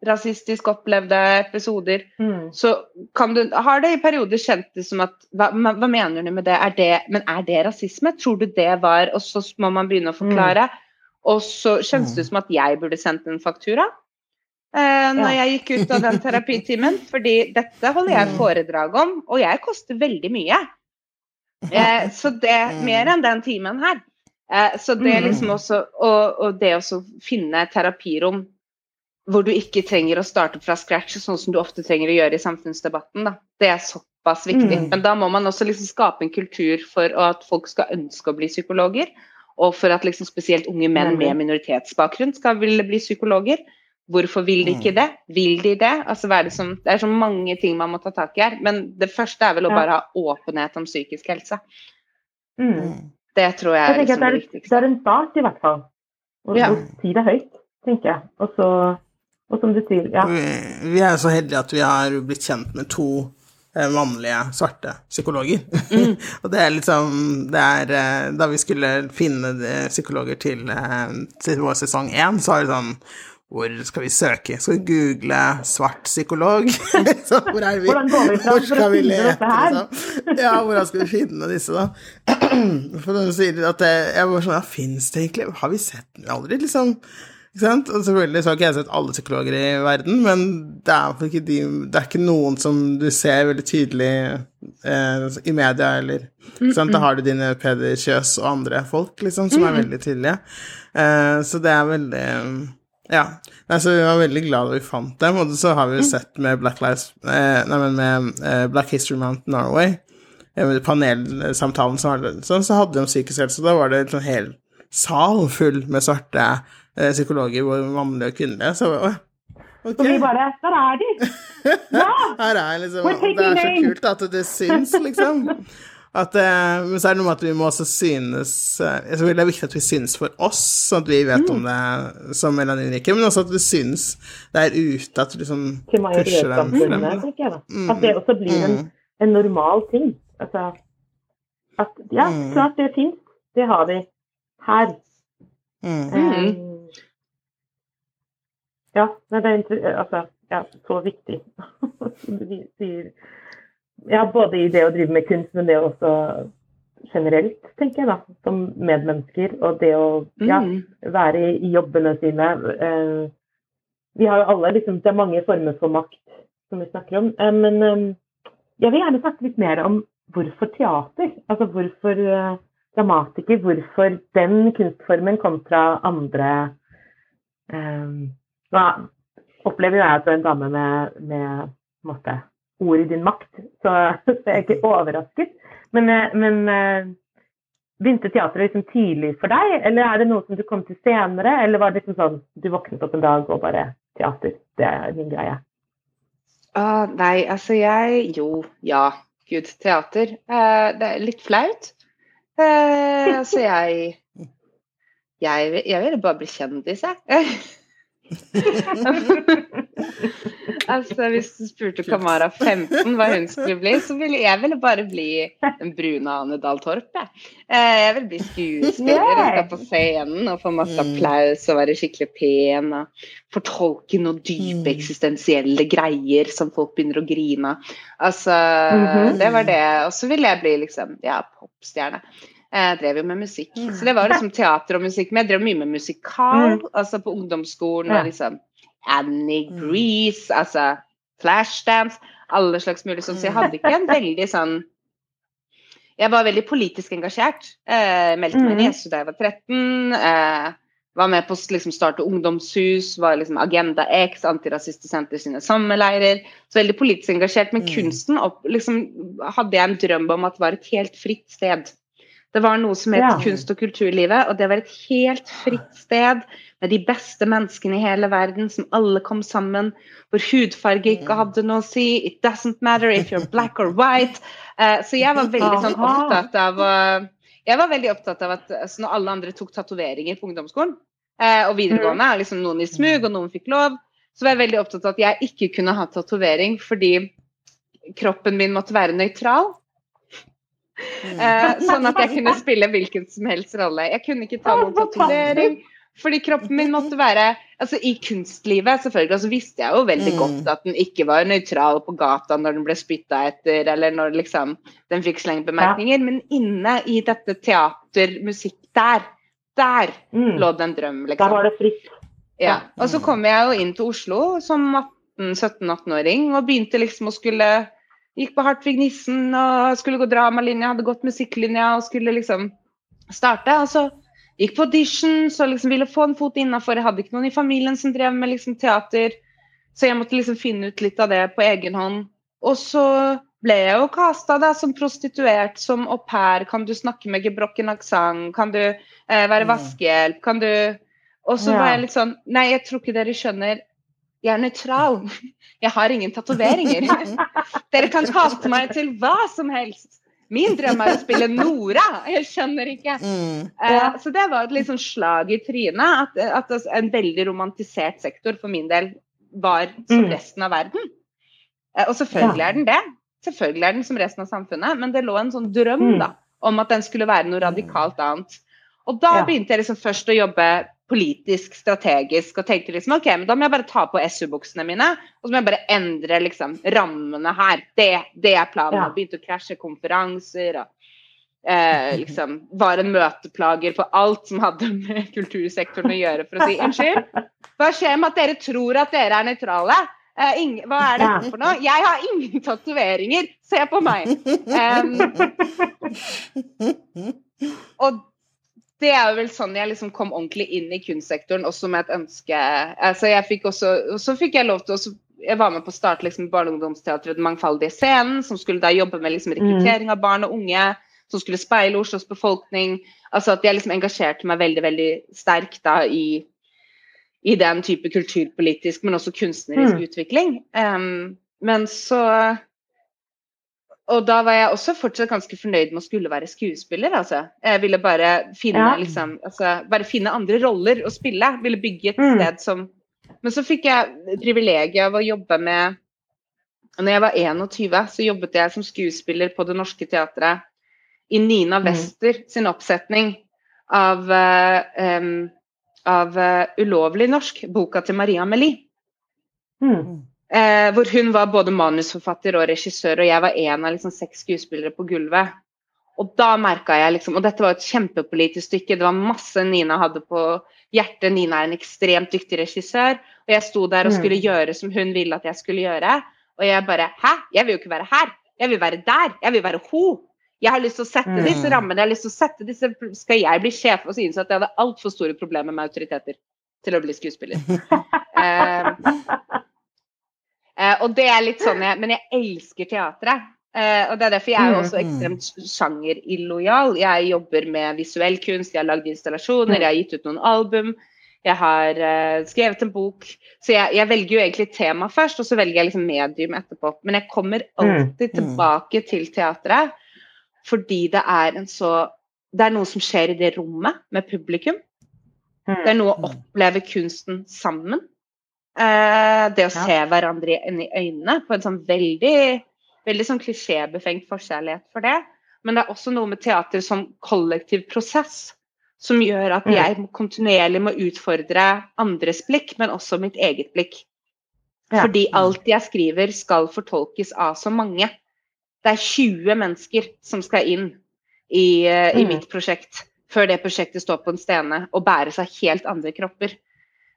rasistisk opplevde episoder, mm. så kan du, har det i perioder kjentes som at hva, hva, mener du med det? Er det? Men er det rasisme? Tror du det var Og så må man begynne å forklare. Mm. Og så kjennes det mm. som at jeg burde sendt en faktura eh, når ja. jeg gikk ut av den terapitimen. Fordi dette holder jeg mm. foredrag om, og jeg koster veldig mye. Eh, så det mm. mer enn den timen her. Eh, så det liksom også Og, og det å finne terapirom hvor du ikke trenger å starte fra scratch, sånn som du ofte trenger å gjøre i samfunnsdebatten. Da. Det er såpass viktig. Mm. Men da må man også liksom skape en kultur for at folk skal ønske å bli psykologer. Og for at liksom spesielt unge menn med minoritetsbakgrunn skal ville bli psykologer. Hvorfor vil de ikke mm. det? Vil de det? Altså, det, som, det, er så mange ting man må ta tak i her. Men det første er vel å bare ha åpenhet om psykisk helse. Mm. mm. Det tror jeg, jeg er liksom det, er, det viktigste. Det er en start, i hvert fall. Å ja. si det høyt, tenker jeg. Og så og som du sier, ja. Vi, vi er så heldige at vi har blitt kjent med to vanlige mannlige, svarte psykologer. Mm. og det er liksom Det er eh, Da vi skulle finne psykologer til, eh, til vår sesong én, så var det sånn hvor skal vi søke? Skal vi google 'svart psykolog'? hvor er vi? Hvordan går vi fra for å finne dette her? Liksom? Ja, hvordan skal vi finne disse, da? For noen sier at det, jeg var sånn Ja, fins det egentlig? Har vi sett den Aldri liksom ikke sant? Og selvfølgelig så har ikke jeg sett alle psykologer i verden, men det er, ikke, de, det er ikke noen som du ser veldig tydelig eh, i media, eller ikke sant? Da har du dine Peder Kjøs og andre folk, liksom, som er veldig tydelige. Eh, så det er veldig Ja. Altså, vi var veldig glad da vi fant dem, og så har vi jo sett med Black Lives eh, Nei, men med eh, Black History Month Norway, eh, med panelsamtalen som hadde, så, så hadde de om psykisk helse, og da var det en sånn hel sal full med svarte psykologer, både mannlige og kvinnelige. Så okay. Og vi bare Der er de! Ja! Her er liksom Det er så kult at det syns, liksom. At, eh, men så er det noe med at vi må også synes eh, Jeg tror det er viktig at vi synes for oss, sånn at vi vet om det som melaninrike, men også at det synes der ute, at du liksom pusher dem frem. da. At det også blir en, en normal ting. Altså at ja, Mm. klart det fins. Det har vi her. Mm. Eh, ja, men det er altså, ja, så viktig. Ja, både i det å drive med kunst, men det også generelt, tenker jeg da, som medmennesker. Og det å ja, Mm. være i, jobbene sine. Eh, vi har jo alle liksom, Det er mange former for makt som vi snakker om. Eh, men eh, jeg vil gjerne snakke litt mer om hvorfor teater. Altså hvorfor eh, dramatiker. Hvorfor den kunstformen kontra andre eh, Nå opplever jo jeg at du er en dame med, med måte, ord i din makt, så, så jeg er ikke overrasket. Men, eh, men eh, begynte teatret liksom tidlig for deg, eller er det noe som du kom til senere? Eller var det liksom sånn du våknet opp en dag og bare Teater, det er min greie. Ah, nei, altså jeg Jo, ja. Gud, teater. Eh, det er litt flaut. Eh, altså jeg Jeg, jeg ville bare bli kjendis, jeg. altså, hvis du spurte Kamara 15 hva hun skulle bli, så ville jeg ville bare bli den brune Ane Dahl Torp, jeg. Eh, jeg vil bli skuespiller og stå på scenen og få masse applaus og være skikkelig pen og fortolke noen dype eksistensielle greier som folk begynner å grine av. Altså, Mhm. det var det. Og så ville jeg bli liksom, ja, popstjerne. Jeg drev jo med musikk, så det var liksom teater og musikk. Men jeg drev mye med musikal, altså på ungdomsskolen og liksom Annie Grease, altså Flashdance, alle slags mulig sånn. Så jeg hadde ikke en veldig sånn Jeg var veldig politisk engasjert. Eh, meldte meg inn i SU da jeg var 13. Eh, var med på å liksom, starte ungdomshus, var liksom Agenda X, antirasistisenter sine sommerleirer. Så veldig politisk engasjert. Men kunsten opp, liksom, hadde jeg en drøm om at det var et helt fritt sted. Det var noe som het Ja. kunst- og kulturlivet, og det var et helt fritt sted med de beste menneskene i hele verden som alle kom sammen, hvor hudfarge ikke hadde noe å si. It doesn't matter if you're black or white. Uh, så jeg var veldig sånn opptatt av uh, Jeg var veldig opptatt av at altså, når alle andre tok tatoveringer på ungdomsskolen uh, og videregående, liksom noen i smug og noen fikk lov, så var jeg veldig opptatt av at jeg ikke kunne ha tatovering fordi kroppen min måtte være nøytral. Eh, sånn at jeg kunne spille hvilken som helst rolle. Jeg kunne ikke ta noen tatovering. Fordi kroppen min måtte være altså I kunstlivet selvfølgelig, så visste jeg jo veldig godt at den ikke var nøytral på gata når den ble spytta etter, eller når liksom den fikk slengbemerkninger. Men inne i dette teater, musikk, der, der Mm. lå det en drøm, Der liksom. var det fritt. Ja. Og så kom jeg jo inn til Oslo som 18-17-18-åring og begynte liksom å skulle Gikk på Hartvig Nissen og skulle gå dramalinja, hadde gått musikklinja og skulle liksom starte. Og så gikk på audition, så liksom ville få en fot innafor. Jeg hadde ikke noen i familien som drev med liksom teater, så jeg måtte liksom finne ut litt av det på egen hånd. Og så ble jeg jo kasta da som prostituert, som au pair. Kan du snakke med gebrokken aksent? Kan du eh, være vaskehjelp? Kan du Og så Ja. var jeg litt sånn Nei, jeg tror ikke dere skjønner. Jeg er nøytral. Jeg har ingen tatoveringer. Dere kan kaste meg til hva som helst. Min drøm er å spille Nora. Jeg skjønner ikke. Eh, så det var et litt sånn slag i trynet. At, at en veldig romantisert sektor for min del var som Mm. resten av verden. Uh, og selvfølgelig er den det. Selvfølgelig er den som resten av samfunnet, men det lå en sånn drøm Mm. da, om at den skulle være noe radikalt annet. Og da begynte jeg liksom først å jobbe politisk, strategisk, og tenkte liksom OK, men da må jeg bare ta på SU-buksene mine, og så må jeg bare endre liksom rammene her. Det, det er planen. Ja. Begynte å krasje konferanser og eh, liksom var en møteplager på alt som hadde med kultursektoren å gjøre, for å si unnskyld. Hva skjer med at dere tror at dere er nøytrale? Eh, ingen, hva er dette for noe? Jeg har ingen tatoveringer! Se på meg! Um, og det er jo vel sånn jeg liksom kom ordentlig inn i kunstsektoren, også med et ønske altså jeg fikk også, Og så fikk jeg lov til å Jeg var med på å starte liksom Barne- Den mangfoldige scenen, som skulle da jobbe med liksom rekruttering av barn og unge. Som skulle speile Oslos befolkning. Altså at jeg liksom engasjerte meg veldig veldig sterkt da i i den type kulturpolitisk, men også kunstnerisk Mm. utvikling. Um, men så Og da var jeg også fortsatt ganske fornøyd med å skulle være skuespiller, altså. Jeg ville bare finne, Ja. liksom, altså, bare finne andre roller å spille. Ville bygge et Mm. sted som Men så fikk jeg privilegiet av å jobbe med Når jeg var 21, så jobbet jeg som skuespiller på Det Norske Teatret i Nina Mm. Wester sin oppsetning av, uh, um, av uh, Ulovlig norsk, boka til Maria Amelie. Mm. Eh, hvor hun var både manusforfatter og regissør, og jeg var en av liksom, seks skuespillere på gulvet. Og da merka jeg liksom Og dette var et kjempepolitisk stykke, det var masse Nina hadde på hjertet. Nina er en ekstremt dyktig regissør, og jeg sto der og Mm. skulle gjøre som hun ville at jeg skulle gjøre. Og jeg bare Hæ? Jeg vil jo ikke være her. Jeg vil være der. Jeg vil være ho. Jeg har lyst til å sette Mm. disse rammene. Jeg har lyst til å sette disse Skal jeg bli sjef? Og så innså at jeg hadde altfor store problemer med autoriteter til å bli skuespiller. Eh, og det er litt sånn jeg, Men jeg elsker teatret. Eh, og det er derfor jeg er også ekstremt sjangerillojal. Jeg jobber med visuell kunst, jeg har lagd installasjoner, jeg har gitt ut noen album. Jeg har eh, skrevet en bok. Så jeg, jeg velger jo egentlig tema først, og så velger jeg liksom medium etterpå. Men jeg kommer alltid tilbake til teatret fordi det er en så Det er noe som skjer i det rommet med publikum. Det er noe å oppleve kunsten sammen. Eh, det å Ja. se hverandre i øynene på en sånn veldig, veldig sånn klisjébefengt forkjærlighet for det. Men det er også noe med teater som kollektiv prosess som gjør at Mm. jeg kontinuerlig må utfordre andres blikk, men også mitt eget blikk. Ja. Fordi alt jeg skriver skal fortolkes av så mange. Det er 20 mennesker som skal inn i, eh, i Mm. mitt prosjekt før det prosjektet står på en stene og bæres av helt andre kropper.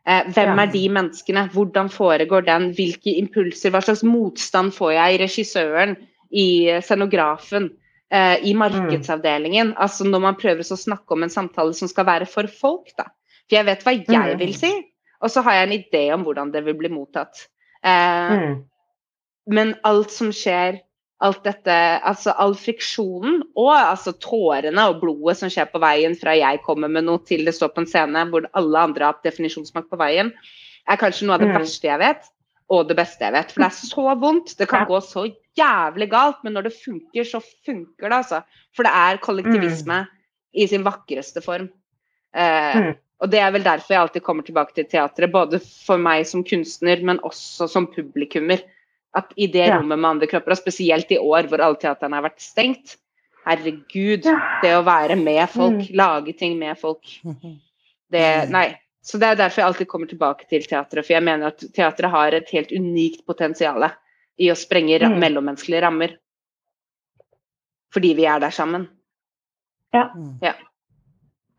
Eh, hvem er de menneskene? Hvordan foregår den? Hvilke impulser? Hva slags motstand får jeg i regissøren, i scenografen, eh, i markedsavdelingen? Altså når man prøver å snakke om en samtale som skal være for folk, da. For jeg vet hva jeg Mm. vil si, og så har jeg en idé om hvordan det vil bli mottatt. Eh, Mm. men alt som skjer, alt dette, altså all friksjonen og altså tårene og blodet som skjer på veien fra jeg kommer med noe til det står på en scene hvor alle andre har hatt definisjonsmakt på veien, er kanskje noe av det Mm. verste jeg vet, og det beste jeg vet. For det er så vondt. Det kan gå så jævlig galt, men når det funker, så funker det, altså. For det er kollektivisme i sin vakreste form. Eh, Mm. og det er vel derfor jeg alltid kommer tilbake til teatret, både for meg som kunstner, men også som publikummer. At i det Ja. rommet med andre kropper, og spesielt i år hvor alle teaterne har vært stengt, herregud, Ja. det å være med folk, Mm. lage ting med folk, det Nei. Så det er derfor jeg alltid kommer tilbake til teatret, for jeg mener at teatret har et helt unikt potensial i å sprenge Mm. mellommenneskelige rammer. Fordi vi er der sammen. Ja. Ja.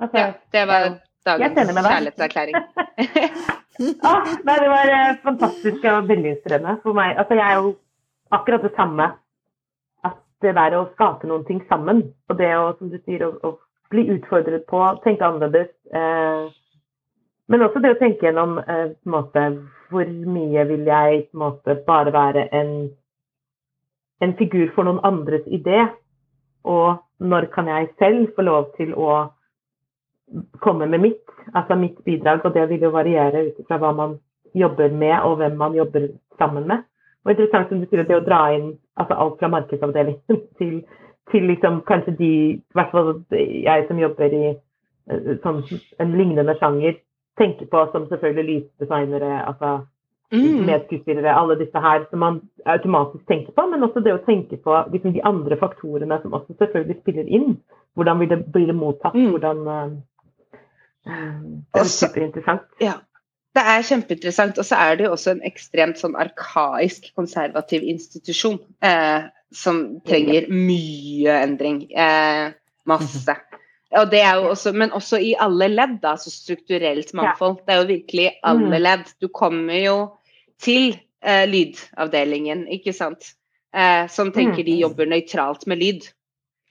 Okay. Ja, det var dagens kjærlighetserklæring. ah, nei, det var eh, fantastisk og veldig inspirerende for meg. Altså, jeg er jo akkurat det samme. At det der å skape noen ting sammen, og det å, som du sier, å, å bli utfordret på, tenke annerledes. Eh, men også det å tenke gjennom eh, på en måte, hvor mye vil jeg på en måte bare være en, en figur for noen andres idé, og når kan jeg selv få lov til å komme med mitt, altså mitt bidrag, og det vil jo variere ut fra hva man jobber med og hvem man jobber sammen med. Og interessant som du sier, det å dra inn altså alt fra markedsavdelingen til, til liksom kanskje de, i hvert fall jeg som jobber i sånn, en lignende sjanger, tenker på som selvfølgelig lysdesignere, altså Mm. medskuespillere, alle disse her som man automatisk tenker på, men også det å tenke på liksom, de andre faktorene som også selvfølgelig spiller inn. Hvordan vil det, blir det mottatt? Mm. Hvordan eh, Det er superinteressant. Ja. Det er kjempeinteressant. Og så er det jo også en ekstremt sånn arkaisk konservativ institusjon eh, som trenger mye endring. Eh, masse. Og det er jo også, men også i alle ledd, da, så strukturelt mangfold. Det er jo virkelig alle Mm. ledd. Du kommer jo til eh, lydavdelingen, ikke sant. Eh, som tenker de Mm. jobber nøytralt med lyd.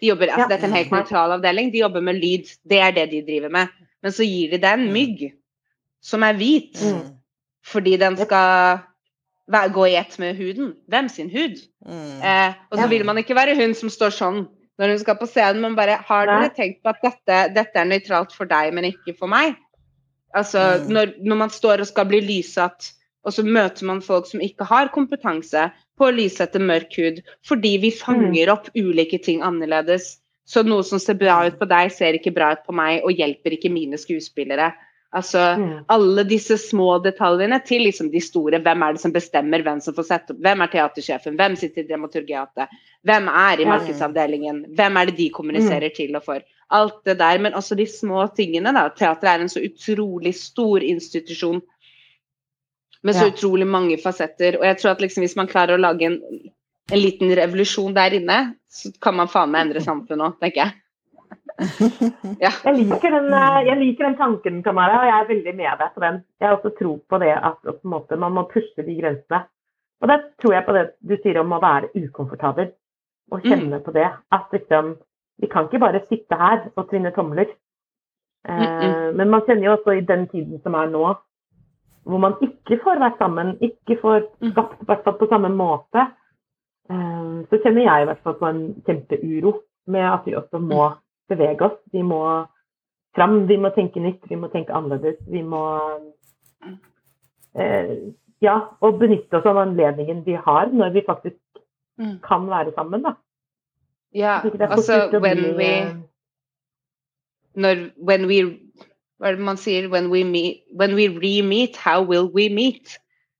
De jobber, altså. Dette er en helt nøytral avdeling. De jobber med lyd. Det er det de driver med. Men så gir de deg en mygg som er hvit, Mm. fordi den skal gå i ett med huden. Hvem sin hud? Eh, og så vil man ikke være hun som står sånn når hun skal på scenen, men bare Har dere tenkt på at dette, dette er nøytralt for deg, men ikke for meg? Altså, Mm. når, når man står og skal bli lyssatt, og så møter man folk som ikke har kompetanse på å lyssette mørk hud, fordi vi fanger opp ulike ting annerledes. Så noe som ser bra ut på deg, ser ikke bra ut på meg, og hjelper ikke mine skuespillere. Altså, Mm. alle disse små detaljene til liksom de store. Hvem er det som bestemmer hvem som får sette opp? Hvem er teatersjefen? Hvem sitter i dramaturgiatet? Hvem er i markedsavdelingen? Hvem er det de kommuniserer Mm. til og for? Alt det der, men også de små tingene. da. Teater er en så utrolig stor institusjon med så utrolig mange fasetter. Og jeg tror at liksom hvis man klarer å lage en, en liten revolusjon der inne, så kan man faen meg endre samfunnet òg, tenker jeg. Ja. Jeg liker, den, eh, jeg liker den tanken, Kamara, og jeg er veldig med deg på den. Jeg har også tro på det at på en måte, man må pushe de grensene. Og det tror jeg på det du sier om å være ukomfortabel, og kjenne på det. At liksom, vi kan ikke bare sitte her og tvinne tomler. Eh, Mm, Men man kjenner jo også i den tiden som er nå, hvor man ikke får vært sammen, ikke får Mm. skapt i hvert fall på samme måte, så kjenner jeg i hvert fall på en kjempeuro med at vi også må bevege oss. Vi må fram, vi må tenke nytt, vi må tenke annerledes. Vi må eh, Ja, og benytte oss av anledningen vi har når vi faktisk Mm. kan være sammen, da. Ja, altså when bli, we eh, når when we Hva er det man sier? When we, meet, when we re-meet, how will we meet?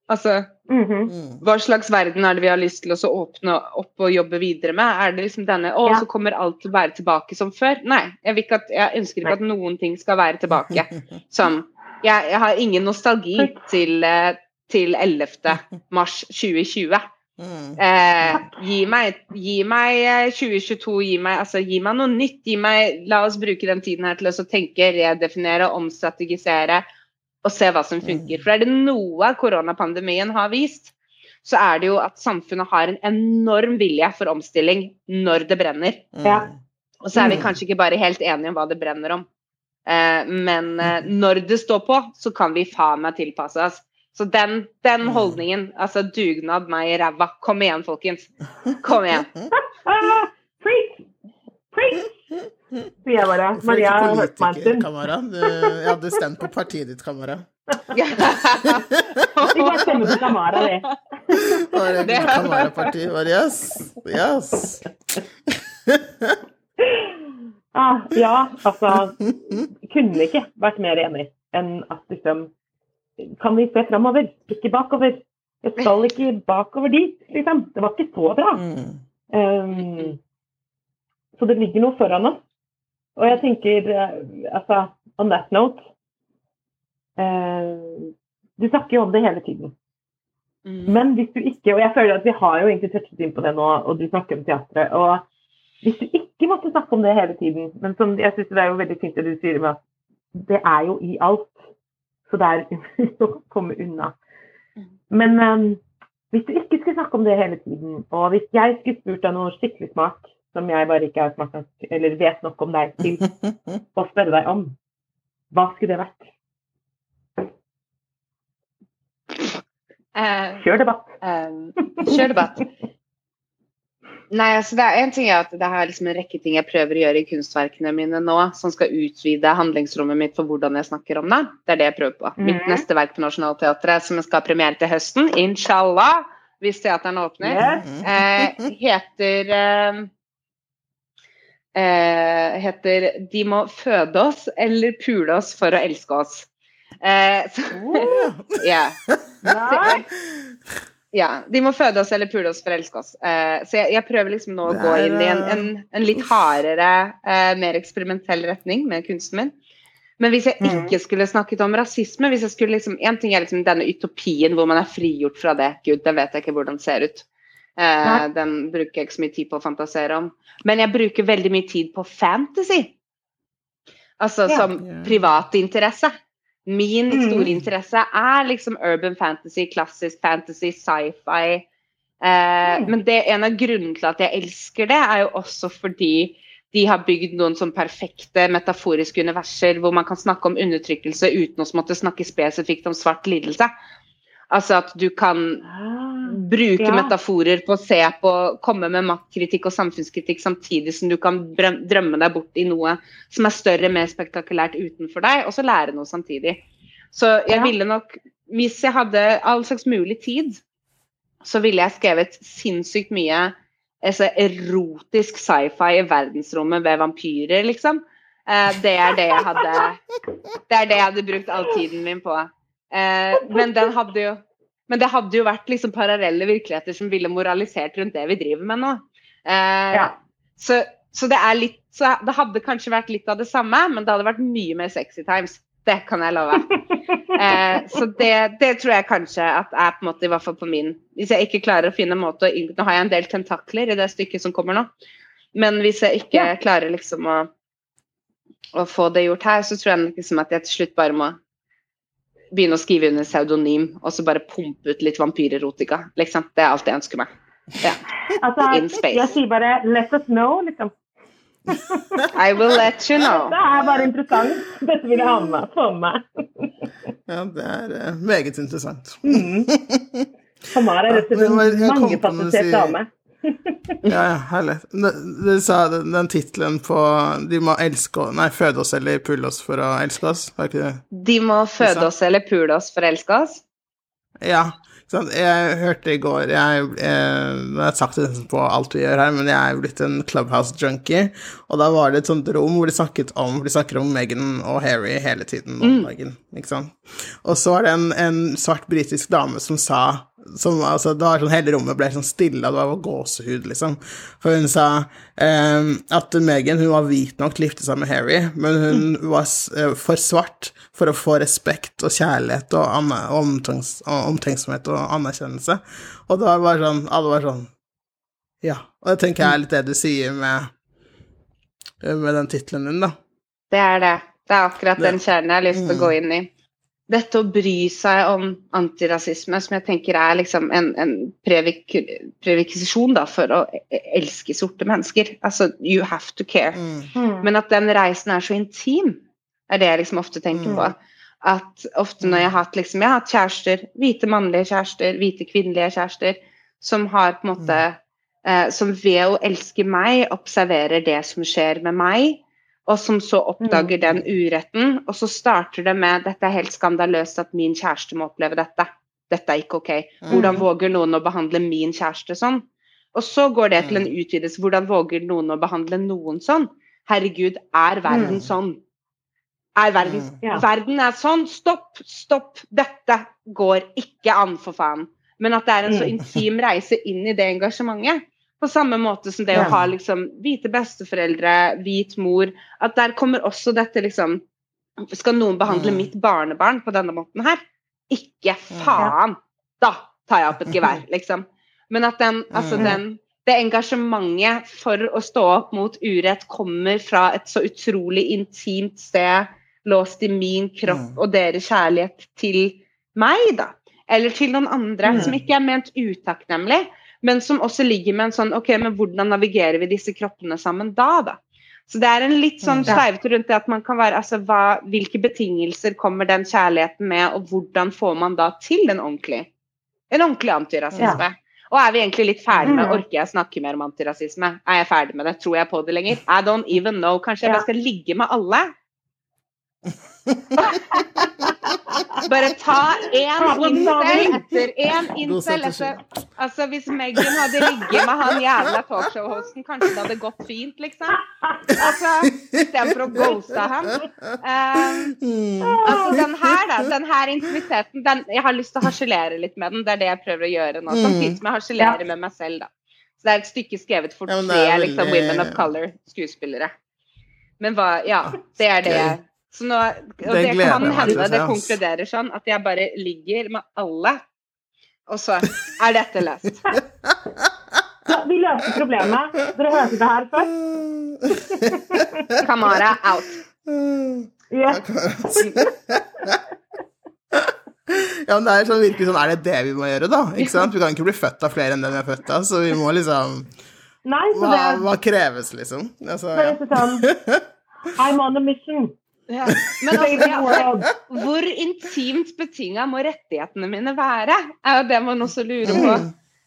Altså, mhm. Mm. hva slags verden er det vi har lyst til å åpne opp og jobbe videre med? Er det liksom denne Å, Ja. så kommer alt til å være tilbake som før? Nei. Jeg, at, jeg ønsker ikke Nei. at noen ting skal være tilbake som jeg, jeg har ingen nostalgi til, eh, til 11. mars 2020. Mm. Eh, gi meg, gi meg eh, 2022, gi meg, altså, gi meg noe nytt. Gi meg, la oss bruke den tiden her til å tenke, redefinere, omstrategisere og se hva som funker. For er det noe koronapandemien har vist, så er det jo at samfunnet har en enorm vilje for omstilling når det brenner. Ja. Og så er vi Mm. kanskje ikke bare helt enige om hva det brenner om. Eh, men eh, når det står på, så kan vi faen meg tilpasse oss. Så den, den Mm. holdningen, altså dugnad meg i ræva. Kom igjen, folkens. Kom igjen. Preach! Preach! Sier jeg bare. Maria har hørt meg en stund. Kamara. Du, jeg hadde stemt på partiet ditt, Kamara. Vi bare stemmer på Kamara, vi. Det- Kamara-parti. Bare yes. Yes. Ah, ja, altså Kunne ikke vært mer enig enn at liksom Kan vi se framover, ikke bakover? Jeg skal ikke bakover dit, liksom. Det var ikke så bra. Mm. Um, så det ligger noe foran oss. Og jeg tenker, eh, altså, on that note eh, Du snakker jo om det hele tiden. Mm. Men hvis du ikke, og jeg føler at vi har jo egentlig touchet inn på det nå, og du snakker om teatret. Og hvis du ikke måtte snakke om det hele tiden, men som jeg syns det er jo veldig fint det du sier med at det er jo i alt. Så det er å komme unna. Men eh, hvis du ikke skulle snakke om det hele tiden, og hvis jeg skulle spurt deg noe skikkelig smart, som jeg bare ikke er smart nok, eller vet nok om deg til å spørre deg om, hva skulle det vært? Eh, Kjør debatt. eh, kjør debatt. Nei, altså det er en ting er at det er liksom en rekke ting jeg prøver å gjøre i kunstverkene mine nå, som skal utvide handlingsrommet mitt for hvordan jeg snakker om det. Det er det jeg prøver på. Mitt Mhm. neste verk på Nationaltheatret, som jeg skal ha premiere til høsten, inshallah, hvis teaterne åpner, Yes. eh, heter eh, eh, heter 'De må føde oss eller pule oss for å elske oss'. Eh, så, ja. yeah. Ja, de må føde oss eller pule oss for å elske oss. Eh, så jeg, jeg prøver liksom nå å gå inn i en, eh, en, en litt hardere, eh, mer eksperimentell retning med kunsten min. Men hvis jeg Mhm. ikke skulle snakket om rasisme hvis jeg skulle liksom, En ting er liksom denne utopien hvor man er frigjort fra det. Gud, den vet jeg ikke hvordan det ser ut. Eh, den bruker jeg ikke så mye tid på å fantasere om. Men jeg bruker veldig mye tid på fantasy. Altså Ja. som Ja. privat interesse. Min Mm. store interesse er liksom urban fantasy, klassisk fantasy, sci-fi. Eh, Mm. Men det, en av grunnene til at jeg elsker det, er jo også fordi de har bygd noen sånn perfekte metaforiske universer hvor man kan snakke om undertrykkelse uten å måtte snakke spesifikt om svart lidelse. Altså at du kan Ah, bruke Ja. metaforer på å se på, komme med maktkritikk og samfunnskritikk samtidig som du kan drømme deg bort i noe som er større, mer spektakulært utenfor deg, og så lære noe samtidig. Så jeg ville nok Hvis jeg hadde all slags mulig tid, så ville jeg skrevet sinnssykt mye altså, erotisk sci-fi i verdensrommet ved vampyrer, liksom. Eh, det er det jeg hadde Det er det jeg hadde brukt all tiden min på. Eh, men jo men det hadde jo vært liksom parallelle virkeligheter som ville moralisert rundt det vi driver med nå. Eh, Ja. så, så det er litt så Det hadde kanskje vært litt av det samme, men det hadde vært mye mer sexy times. Det kan jeg love. Eh, så det, det tror jeg kanskje at er på en måte i hvert fall på min Hvis jeg ikke klarer å finne en måte å Nå har jeg en del tentakler i det stykket som kommer nå. Men hvis jeg ikke Ja. klarer liksom å, å få det gjort her, så tror jeg liksom at jeg til slutt bare må begynne å skrive under pseudonym og så bare pumpe ut litt vampyrerotika. Liksom. Det er alt jeg ønsker meg. Ja. Altså, In space. jeg sier bare 'let us know', liksom. I will let you know. Det er bare interessant. Dette vil jeg ha med meg. Meg. Ja, det er uh, meget interessant. Hamar er rett og slett mangefasettert sier- dame. Ja, ja, herlig. Du- sa den, den tittelen på 'De må elske nei, 'Føde oss eller pulle oss for å elske oss', var ikke det? De må føde oss eller pule oss for å elske oss. Ja. Sant? Jeg hørte i går Jeg, jeg, jeg har sagt det på alt vi gjør her, men jeg er jo blitt en Clubhouse-junkie. Og da var det et sånt rom hvor de snakket om De snakker om Meghan og Harry hele tiden Mm. dagen. Og så var det en, en svart britisk dame som sa som, altså, det var sånn, Hele rommet ble sånn stille, og det var gåsehud, liksom. For hun sa eh, at Meghan hun var hvit nok til å gifte seg med Harry, men hun var s- eh, for svart for å få respekt og kjærlighet og, anna- omtenks, og omtenksomhet og anerkjennelse. Og det var bare sånn Alle var sånn Ja. Og det tenker jeg er litt det du sier med, med den tittelen din, da. Det er det. Det er akkurat den kjernen jeg har lyst til å gå Mm. inn i. Dette å bry seg om antirasisme, som jeg tenker er liksom en, en previk previkisjon da, for å e- elske sorte mennesker. Altså, you have to care. Mm. Men at den reisen er så intim, er det jeg liksom ofte tenker Mm. på. At ofte når jeg har hatt liksom, jeg har hatt kjærester, hvite mannlige kjærester, hvite kvinnelige kjærester, som har på en måte eh, Som ved å elske meg observerer det som skjer med meg, og som så oppdager den uretten, og så starter det med dette er helt skandaløst at min kjæreste må oppleve dette. Dette er ikke ok. Hvordan våger noen å behandle min kjæreste sånn? Og så går det til en utvidelse. Hvordan våger noen å behandle noen sånn? Herregud, er verden sånn? Er verden, Ja. verden er sånn? Stopp, stopp! Dette går ikke an, for faen. Men at det er en så Mm. intim reise inn i det engasjementet. På samme måte som det å ha liksom hvite besteforeldre, hvit mor. At der kommer også dette liksom Skal noen behandle Mm. mitt barnebarn på denne måten her? Ikke faen! Da tar jeg opp et gevær, liksom. Men at den, altså Mm. den det engasjementet for å stå opp mot urett kommer fra et så utrolig intimt sted, låst i min kropp Mm. og deres kjærlighet til meg, da. Eller til noen andre, Mm. som ikke er ment utakknemlig, men som også ligger med en sånn OK, men hvordan navigerer vi disse kroppene sammen da, da? Så det er en litt sånn Mm. Sleivete rundt det at man kan være altså hva, Hvilke betingelser kommer den kjærligheten med, og hvordan får man da til en ordentlig, en ordentlig antirasisme? Og er vi egentlig litt ferdig med Mm. Orker jeg snakke mer om antirasisme? Er jeg ferdig med det? Tror jeg på det lenger? I don't even know. Kanskje jeg bare skal ligge med alle? Bare ta én incel etter én incel etter Altså, hvis Megan hadde ligget med han jævla talkshow-hosten, kanskje det hadde gått fint, liksom? Altså, Istedenfor å ghoste han. Um, altså, den her, da. Den her intimiteten, den Jeg har lyst til å harselere litt med den. Det er det jeg prøver å gjøre nå. Samtidig som jeg harselerer med meg selv, da. Så det er et stykke skrevet for tre liksom, women of color-skuespillere. Men hva Ja, det er det jeg så nå, og Det det, kan hende det konkluderer sånn at jeg bare ligger med alle, og så er dette løst. Så vi løser problemet. Dere hørte det her først. Kamara out. Yes. Ja, men det er sånn virkelig sånn Er det det vi må gjøre, da? Ikke sant? Vi kan ikke bli født av flere enn den vi er født av, så vi må liksom Nei, så Hva, det hva kreves, liksom? Altså, det er ja. sånn I'm on a mission. Ja. Men altså, hvor intimt betinga må rettighetene mine være? Er jo det man også lurer på.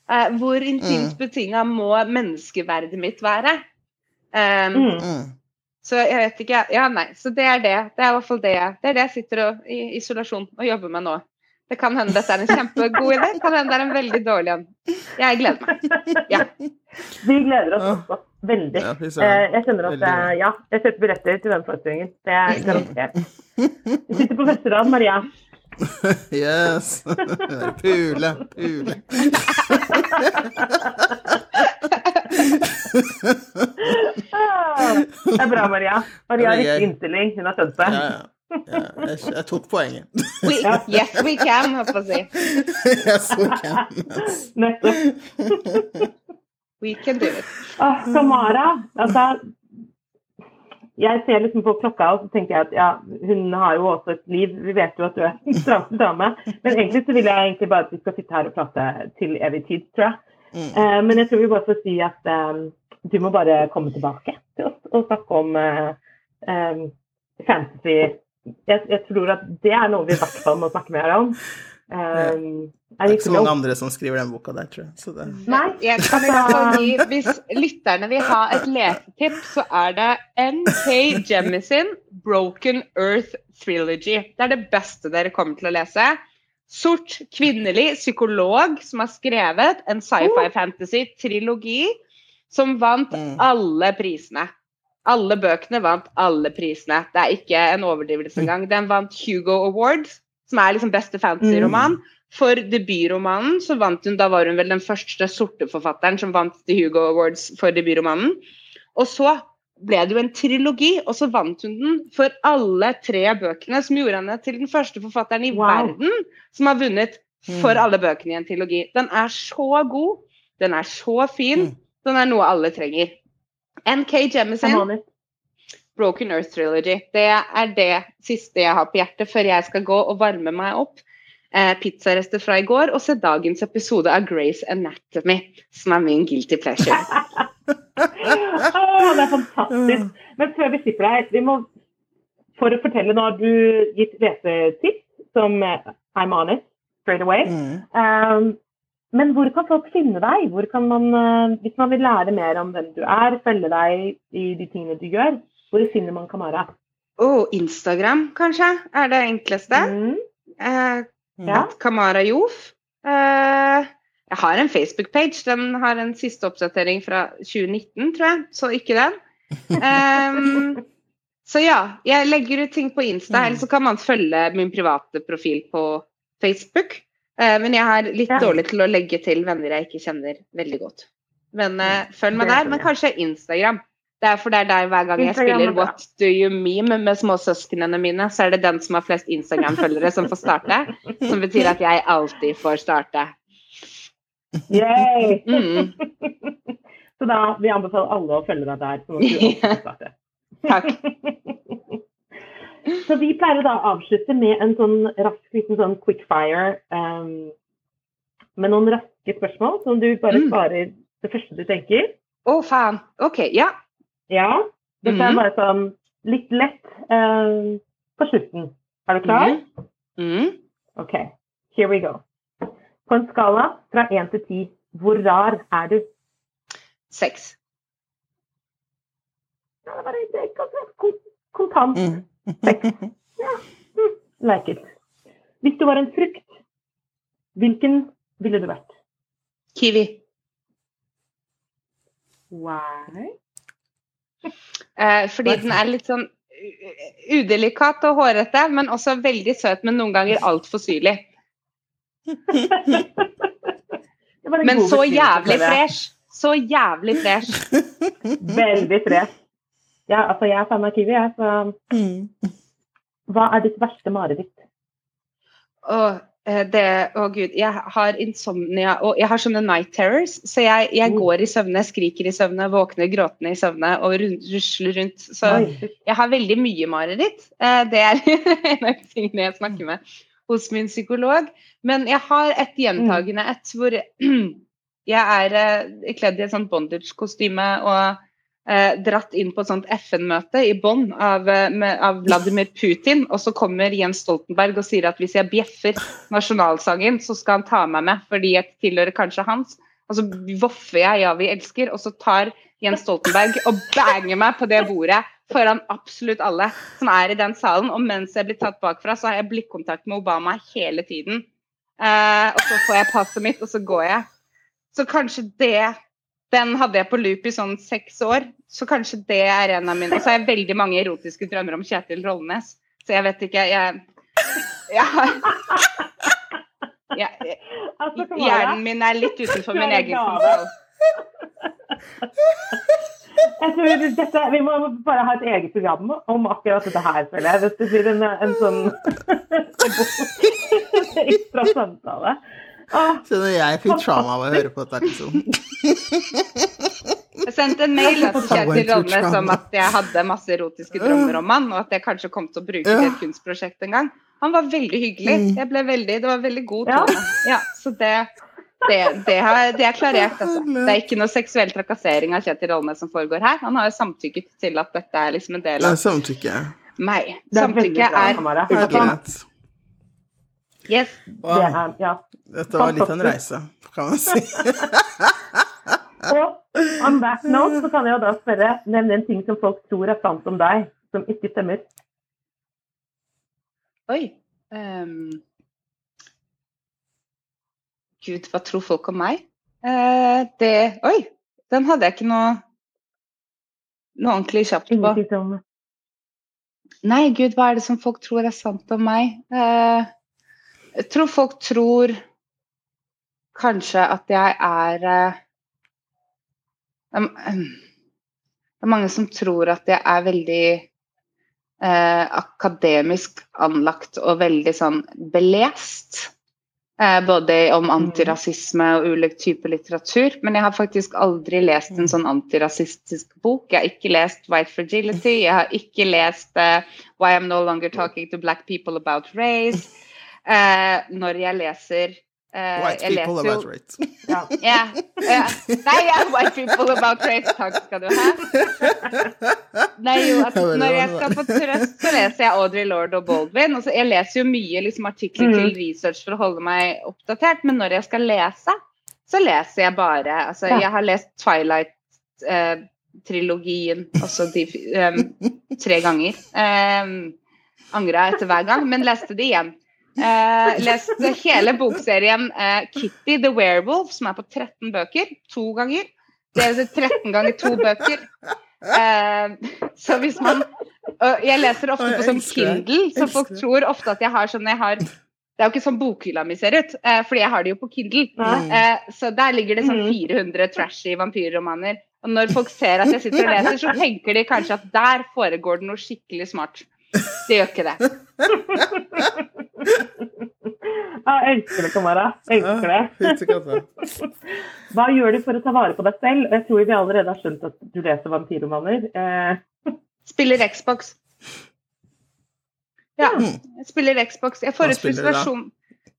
Eh, hvor intimt betinga må menneskeverdet mitt være? Um, Mm. Mm. Så jeg vet ikke Ja, nei. Så det er det. Det er i hvert fall det, det, er det jeg sitter og, i isolasjon og jobber med nå. Det kan hende dette er en kjempegod idé, kan hende det er en veldig dårlig en. Jeg gleder meg. Ja. Vi gleder oss også veldig. Ja, eh, jeg kjenner at jeg ja, jeg kjøper billetter til den forestillingen. Det er garantert. Vi sitter på første rad, Maria. Yes. Pule, pule. det er bra, Maria. Maria har riktig innstilling. Hun har skjønt det. Ja, ja. Ja, jeg, jeg, tok poenget. We, yes, we can, holdt på å si. Yes, we can. Nettopp. We can do it. Ah, Samara, altså Jeg ser liksom på klokka og så tenker jeg at ja, hun har jo også et liv. Vi vet jo at du er en stram dame. Men egentlig så vil jeg egentlig bare at vi skal sitte her og prate til evig tid, tror jeg. Mm. Uh, men jeg tror vi bare får si at um, du må bare komme tilbake til oss og snakke om uh, um, fantasy jeg, jeg, tror at det er noe vi i hvert fall må snakke mer om. Um, det er ikke så mange andre som skriver den boka der, tror jeg. Det... Nei, jeg kan i hvert fall gi, Hvis lytterne vil ha et lesetips, så er det NK Jemisin, 'Broken Earth Trilogy'. Det er det beste dere kommer til å lese. Sort kvinnelig psykolog som har skrevet en sci-fi fantasy-trilogi som vant mm. alle prisene. Alle bøkene vant alle prisene. Det er ikke en overdrivelse engang. Den vant Hugo Awards, som er liksom beste fantasy-roman. Mm. For debutromanen så vant hun, da var hun vel den første sorte forfatteren som vant The Hugo Awards for debutromanen. Og så ble det jo en trilogi, og så vant hun den for alle tre bøkene, som gjorde henne til den første forfatteren i wow. verden som har vunnet for mm. alle bøkene i en trilogi. Den er så god, den er så fin, mm. den er noe alle trenger. NK Jemisin. Broken Earth Trilogy. Det er det siste jeg har på hjertet før jeg skal gå og varme meg opp. Eh, pizzarester fra i går og se dagens episode av Grace Anatomy, som er min guilty pleasure. oh, det er fantastisk. Men før vi slipper deg, vi må, for å fortelle, nå har du gitt lesetips som I'm I'm honest straight away. Mm. Um, men hvor kan folk finne deg? Hvor kan man, eh, hvis man vil lære mer om hvem du er, følge deg i de tingene du gjør, hvor finner man Kamara? Oh, Instagram, kanskje, er det enkleste. Mm. Eh, ja. Kamara Jof. Eh, jeg har en Facebook-page. Den har en siste oppdatering fra 2019, tror jeg, så ikke den. Um, så ja, jeg legger ut ting på Insta, mm. eller så kan man følge min private profil på Facebook. Eh, men jeg er litt ja. dårlig til å legge til venner jeg ikke kjenner veldig godt. Men uh, følg meg der. Men kanskje Instagram. Det er for det er der hver gang jeg spiller What Do You Meme med småsøsknene mine, så er det den som har flest Instagram-følgere, som får starte. Som betyr at jeg alltid får starte. Yay! Mm. så da vi anbefaler alle å følge deg der, så må du også starte. Takk. Så vi pleier da å avslutte med en sånn rask liten sånn quickfire um, med noen raske spørsmål som du bare mm. svarer det første du tenker. Å, oh, faen. OK. Ja. Ja. Dette er mm. bare sånn litt lett um, på slutten. Er du klar? Mm. mm. OK. Here we go. På en skala fra én til ti, hvor rar er du? Seks. Det var det, kontant. Mm. Seks. Ja. Like it. Hvis du var en frukt, hvilken ville du vært? Kiwi. Why? Eh, fordi den er litt sånn udelikat og hårete, men også veldig søt, men noen ganger altfor syrlig. men så jævlig fresh. Så jævlig fresh. Veldig fresh. Ja, altså jeg er fan av kiwi, jeg, så mm. Hva er ditt verste mareritt? Å, eh, det, å gud, jeg har insomnia og jeg har sånne night terrors. Så jeg, jeg mm. går i søvne, skriker i søvne, våkner gråtende i søvne og rusler rundt. Så jeg har veldig mye mareritt. Eh, det er en av tingene jeg snakker med hos min psykolog. Men jeg har et gjentagende et hvor jeg er eh, kledd i et sånt bondage-kostyme og eh, dratt inn på et sånt FN-møte i Bonn av, eh, av, Vladimir Putin. Og så kommer Jens Stoltenberg og sier at hvis jeg bjeffer nasjonalsangen, så skal han ta meg med fordi jeg tilhører kanskje hans. Og så voffer jeg 'Ja, vi elsker', og så tar Jens Stoltenberg og banger meg på det bordet foran absolutt alle som er i den salen. Og mens jeg blir tatt bakfra, så har jeg blikkontakt med Obama hele tiden. Eh, og så får jeg passet mitt, og så går jeg. Så kanskje det Den hadde jeg på loop i sånn seks år. Så kanskje det er en av mine Og så har jeg veldig mange erotiske drømmer om Kjetil Rollenes, Så jeg vet ikke Jeg, jeg har jeg, Hjernen min er litt utenfor min egen kontroll. Jeg tror dette, Vi må bare ha et eget program om akkurat dette her, føler jeg. Hvis det blir en, en sånn ekstra samtale. Kjenner jeg fikk trauma av å høre på dette, liksom. Jeg sendte en mail til Kjetil Rollnes om at jeg hadde masse erotiske drømmer om han, og at jeg kanskje kom til å bruke det i et kunstprosjekt en gang. Han var veldig hyggelig. Mm. Jeg ble veldig, det var veldig god tone. Ja, så det, det, det, har, det, er klarert, altså. Det er ikke noe seksuell trakassering av Kjetil Rollnes som foregår her. Han har jo samtykket til at dette er liksom en del av samtykke. meg. Samtykke er, er Yes. Det er, ja. Dette var litt av en reise, kan man si. Og on that note så kan jeg jo da spørre, nevne en ting som folk tror er sant om deg, som ikke stemmer. Oi. Um, Gud, hva tror folk om meg? Uh, det Oi! Den hadde jeg ikke noe, noe ordentlig kjapt på. Nei, gud, hva er det som folk tror er sant om meg? Uh, jeg tror folk tror kanskje at jeg er uh, Det er mange som tror at jeg er veldig eh, akademisk anlagt og veldig sånn belest. Eh, både om mm. antirasisme og ulik type litteratur. Men jeg har faktisk aldri lest en mm. sånn antirasistisk bok. Jeg har ikke lest White Fragility. Jeg har ikke lest Why I'm No Longer Talking to Black People About Race. Når jeg leser Uh, white people about race. Ja. Yeah. Uh, nei, yeah, white people about race. Takk skal du ha. Nei, jo, at når jeg skal på trøst, så leser jeg Audrey Lord og Baldwin. altså jeg leser jo mye liksom, artikler til mm. research for å holde meg oppdatert, men når jeg skal lese, så leser jeg bare Altså, jeg har lest Twilight. Uh, trilogien, altså de um, tre ganger. Um, Angra etter hver gang, men leste det igjen. Eh, lest hele bokserien eh, Kitty the Werewolf, som er på 13 bøker. To ganger. Det er 13 ganger to bøker. Eh, så hvis man jeg leser ofte på sånn Kindle, så folk tror ofte at jeg har sånn jeg har det er jo ikke sånn bokhylla mi ser ut, eh, fordi jeg har det jo på Kindle. Eh, så der ligger det sånn 400 mm. trashy vampyrromaner. Og når folk ser at jeg sitter og leser, så tenker de kanskje at der foregår det noe skikkelig smart. Det gjør ikke det. Jeg elsker det, Kamara. Jeg elsker det. Hva gjør du for å ta vare på deg selv? Jeg tror vi allerede har skjønt at du leser vampyrromaner. Eh. Spiller Xbox. Ja, jeg spiller Xbox. Jeg får ut frustrasjon.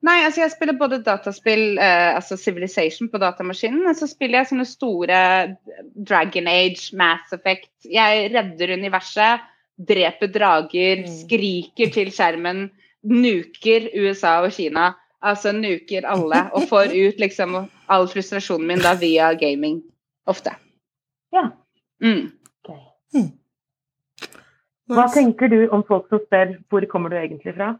Nei, altså jeg spiller både dataspill, eh, altså Civilization på datamaskinen, og så spiller jeg sånne store Dragon Age, Mass Effect. Jeg redder universet, dreper drager, mm. skriker til skjermen nuker USA og Kina. Altså nuker alle og får ut liksom all frustrasjonen min da via gaming. Ofte. Ja. Mm. Okay. Mm. Hva tenker du om folk som spør hvor kommer du egentlig fra?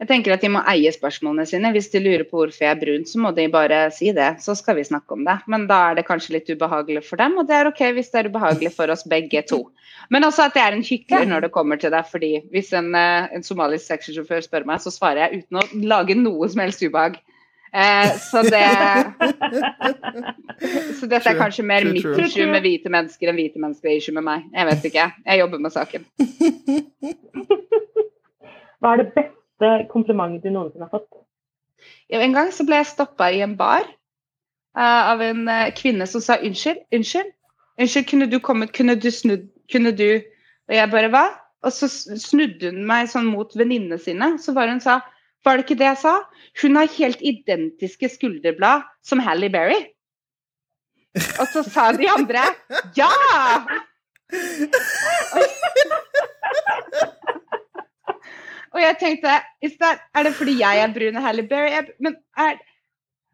Jeg tenker at de må eie spørsmålene sine. Hvis de lurer på hvorfor jeg er brun, så må de bare si det. Så skal vi snakke om det. Men da er det kanskje litt ubehagelig for dem, og det er OK hvis det er ubehagelig for oss begge to. Men også at jeg er en hykler når det kommer til det. fordi hvis en, eh, en somalisk taxisjåfør spør meg, så svarer jeg uten å lage noe som helst ubehag. Eh, så det Så dette er kanskje mer mitt issue med hvite mennesker enn hvite mennesker issue med meg. Jeg vet ikke. Jeg jobber med saken. Hva er det beste beste komplimentet du noensinne har fått? En gang så ble jeg stoppa i en bar uh, av en uh, kvinne som sa unnskyld, unnskyld, unnskyld, kunne du kommet, kunne du snudd, kunne du Og jeg bare hva? Og så snudde hun meg sånn mot venninnene sine, så var hun sa var det ikke det jeg sa? Hun har helt identiske skulderblad som Hally Berry. Og så sa de andre ja! Og jeg tenkte that, Er det fordi jeg er brun og Halle Berry? Men er,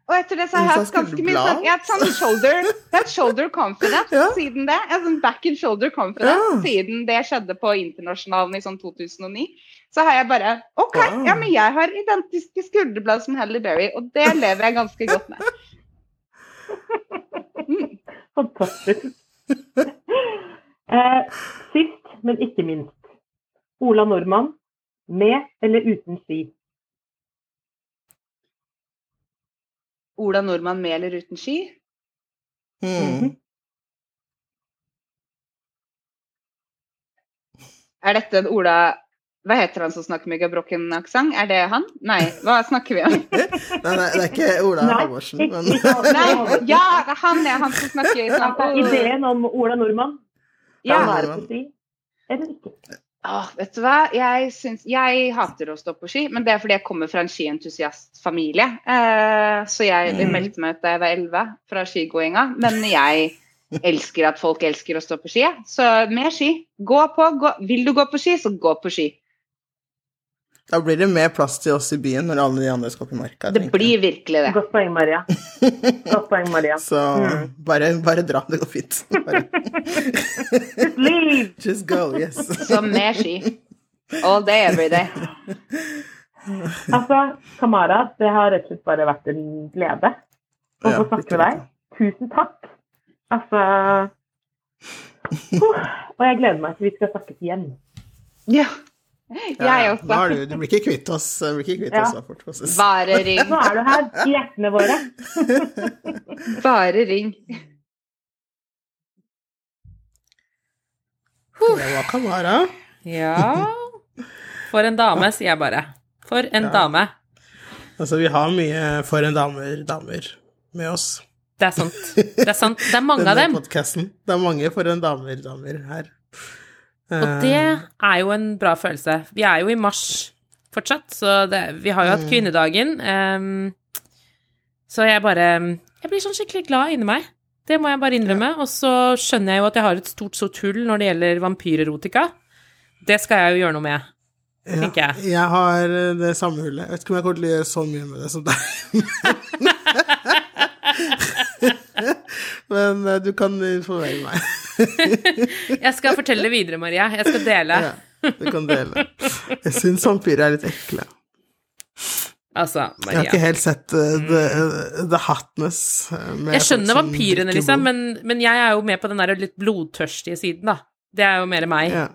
Og etter det så har jeg hatt ganske mye sånn, jeg har sånn shoulder, shoulder confidence ja. siden det. Jeg sånn back and shoulder confidence ja. siden det skjedde på internasjonalen i sånn 2009. Så har jeg bare OK, ja, men jeg har identiske skulderblad som Halle Berry, og det lever jeg ganske godt med. Fantastisk. Eh, sist, men ikke minst. Ola Nordmann, med eller uten ski? Ola Nordmann med eller uten ski? Mm. Er dette en Ola Hva heter han som snakker med gebrokken-aksent? Er det han? Nei, hva snakker vi om? nei, nei, det er ikke Ola Halvorsen, men Nei, ja, han er han som snakker sånn Ideen om Ola Nordmann. Ja. Være eller ikke. Åh, vet du hva? Jeg, syns, jeg, hater å stå på ski, men det er fordi jeg kommer fra en skientusiastfamilie. Eh, så jeg mm. meldte meg ut da jeg var elleve fra skigåinga. Men jeg elsker at folk elsker å stå på ski. Så mer ski. Gå på. Gå. Vil du gå på ski, så gå på ski. Da blir det mer plass til oss i byen når alle de andre skal opp i marka. Det blir virkelig det. Godt poeng, Maria. Godt poeng, Maria. Så mm. bare, bare, dra. Det går fint. Just leave! Just go, yes. Så mer ski. All day, every day. altså, Kamara, det har rett og slett bare vært en glede å få snakke med deg. Tusen takk. Altså Og jeg gleder meg til vi skal snakkes igjen. Ja. Jeg også. Ja, du, du, blir ikke kvitt oss. Du blir ikke kvitt oss fort. Bare ring. Nå er du her i hjertene våre. Bare ring. Det var Kamara. Ja For en dame, sier jeg bare. For en ja. dame. Altså, vi har mye for en damer, damer med oss. Det er sant. Det er sant. Det er mange av dem. Podcasten. Det er mange for en damer, damer her. Og det eh. er jo en bra følelse. Vi er jo i mars fortsatt, så det, vi har jo hatt mm. kvinnedagen. Um, så jeg bare Jeg blir sånn skikkelig glad inni meg. Det må jeg bare innrømme. Og så skjønner jeg jo at jeg har et stort, sort hull når det gjelder vampyrerotika. Det skal jeg jo gjøre noe med, tenker jeg. Jeg har det samme hullet. Jeg vet ikke om jeg kommer til å gjøre så mye med det som deg. Men uh, du kan informere meg. jeg skal fortelle videre, Maria. Jeg skal dele. ja, du kan dele. Jeg syns vampyrer er litt ekle. Altså, Maria. Jeg har ikke helt sett uh, the, the, Hotness. jeg skjønner vampyrene, liksom, men, men, jeg er jo med på den der litt blodtørstige siden, da. Det er jo mer meg. Ja.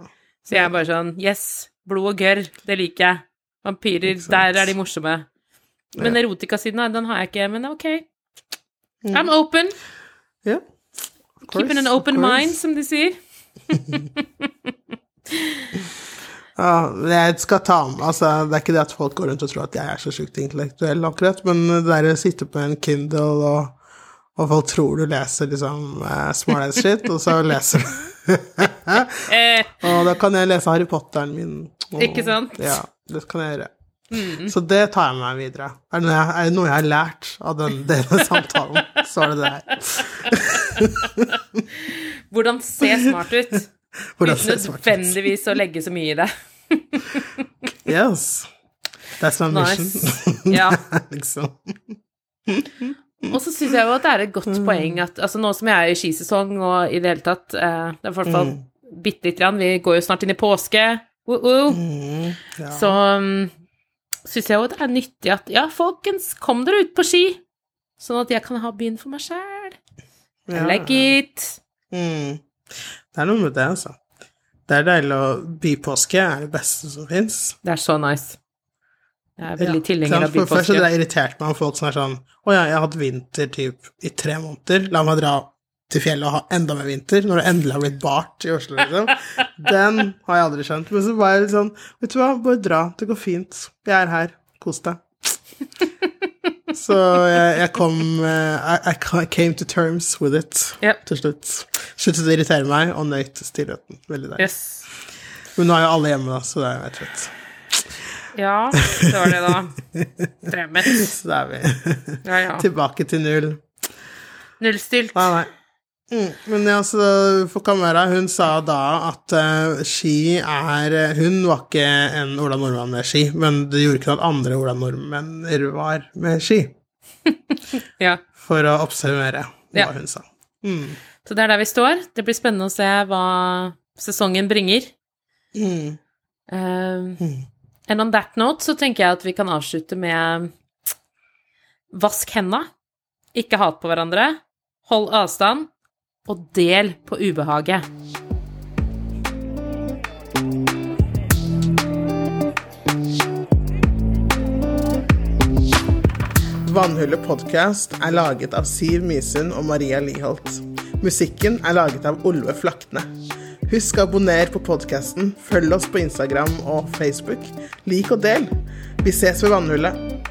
Så jeg er bare sånn Yes, blod og gørr, det liker jeg. Vampyrer, der er de morsomme. Men ja. erotikasiden, den har jeg ikke. Men ok. Mm. I'm open. Ja. Keeping an open mind, som de sier. ja, jeg skal ta med Altså, det er ikke det at folk går rundt og tror at jeg er så sjukt intellektuell, akkurat, men det der å sitte på en Kindle og, og folk tror du leser liksom uh, smart ass shit, og så leser du eh. Og da kan jeg lese Harry Potteren min. Og, ikke sant? Ja, det kan jeg gjøre. Mm. Så det tar jeg med meg videre. Er det, noe jeg, er det noe jeg har lært av den denne samtalen, så er det det her. Hvordan se smart ut, Hvordan uten nødvendigvis å legge så mye i det. yes. That's my mission. Ja. liksom. Og så syns jeg jo at det er et godt mm. poeng at altså nå som jeg er i skisesong og i det hele tatt eh, Det er i hvert fall mm. bitte lite grann, vi går jo snart inn i påske, uh -uh. Mm, ja. så um, syns jeg jo det er nyttig at ja, folkens, kom dere ut på ski, sånn at jeg kan ha byen for meg sjæl. I ja. like it. Mm. Det er noe med det, altså. Det er deilig å Bypåske er det beste som fins. Det er så nice. Jeg er veldig ja, tilhenger av bypåske. Først er det irritert meg om folk som er sånn Å ja, jeg har hatt vinter typ i tre måneder, la meg dra til fjellet og ha enda mer vinter, når det endelig har blitt bart i Oslo, liksom. Den har jeg aldri skjønt. Men så var jeg litt sånn Vet du hva, bare dra, det går fint. Jeg er her, kos deg. Så jeg, jeg kom uh, I, I, came to terms with it yep. til slutt. Sluttet å irritere meg og nøyt stillheten. Veldig deilig. Yes. Men nå er jo alle hjemme, da, så det er jo helt fett. Ja, det var det, da. Fremmet. Så da er vi ja, ja. tilbake til null. Nullstilt. Nei, nei. Mm, men altså, for Kamera, hun sa da at uh, ski er Hun var ikke en Ola Nordmann med ski, men det gjorde ikke noe at andre Ola Nordmenner var med ski. ja. For å oppsummere hva ja. hun sa. Mm. Så det er der vi står. Det blir spennende å se hva sesongen bringer. Mm. Uh. And on that note så tenker jeg at vi kan avslutte med Vask henda. Ikke hat på hverandre. Hold avstand. Og del på ubehaget. Vannhullet podkast er laget av Siv Mysund og Maria Liholt. Musikken er laget av Olve Flakne. Husk å abonnere på podkasten, følg oss på Instagram og Facebook. Lik og del. Vi ses ved Vannhullet.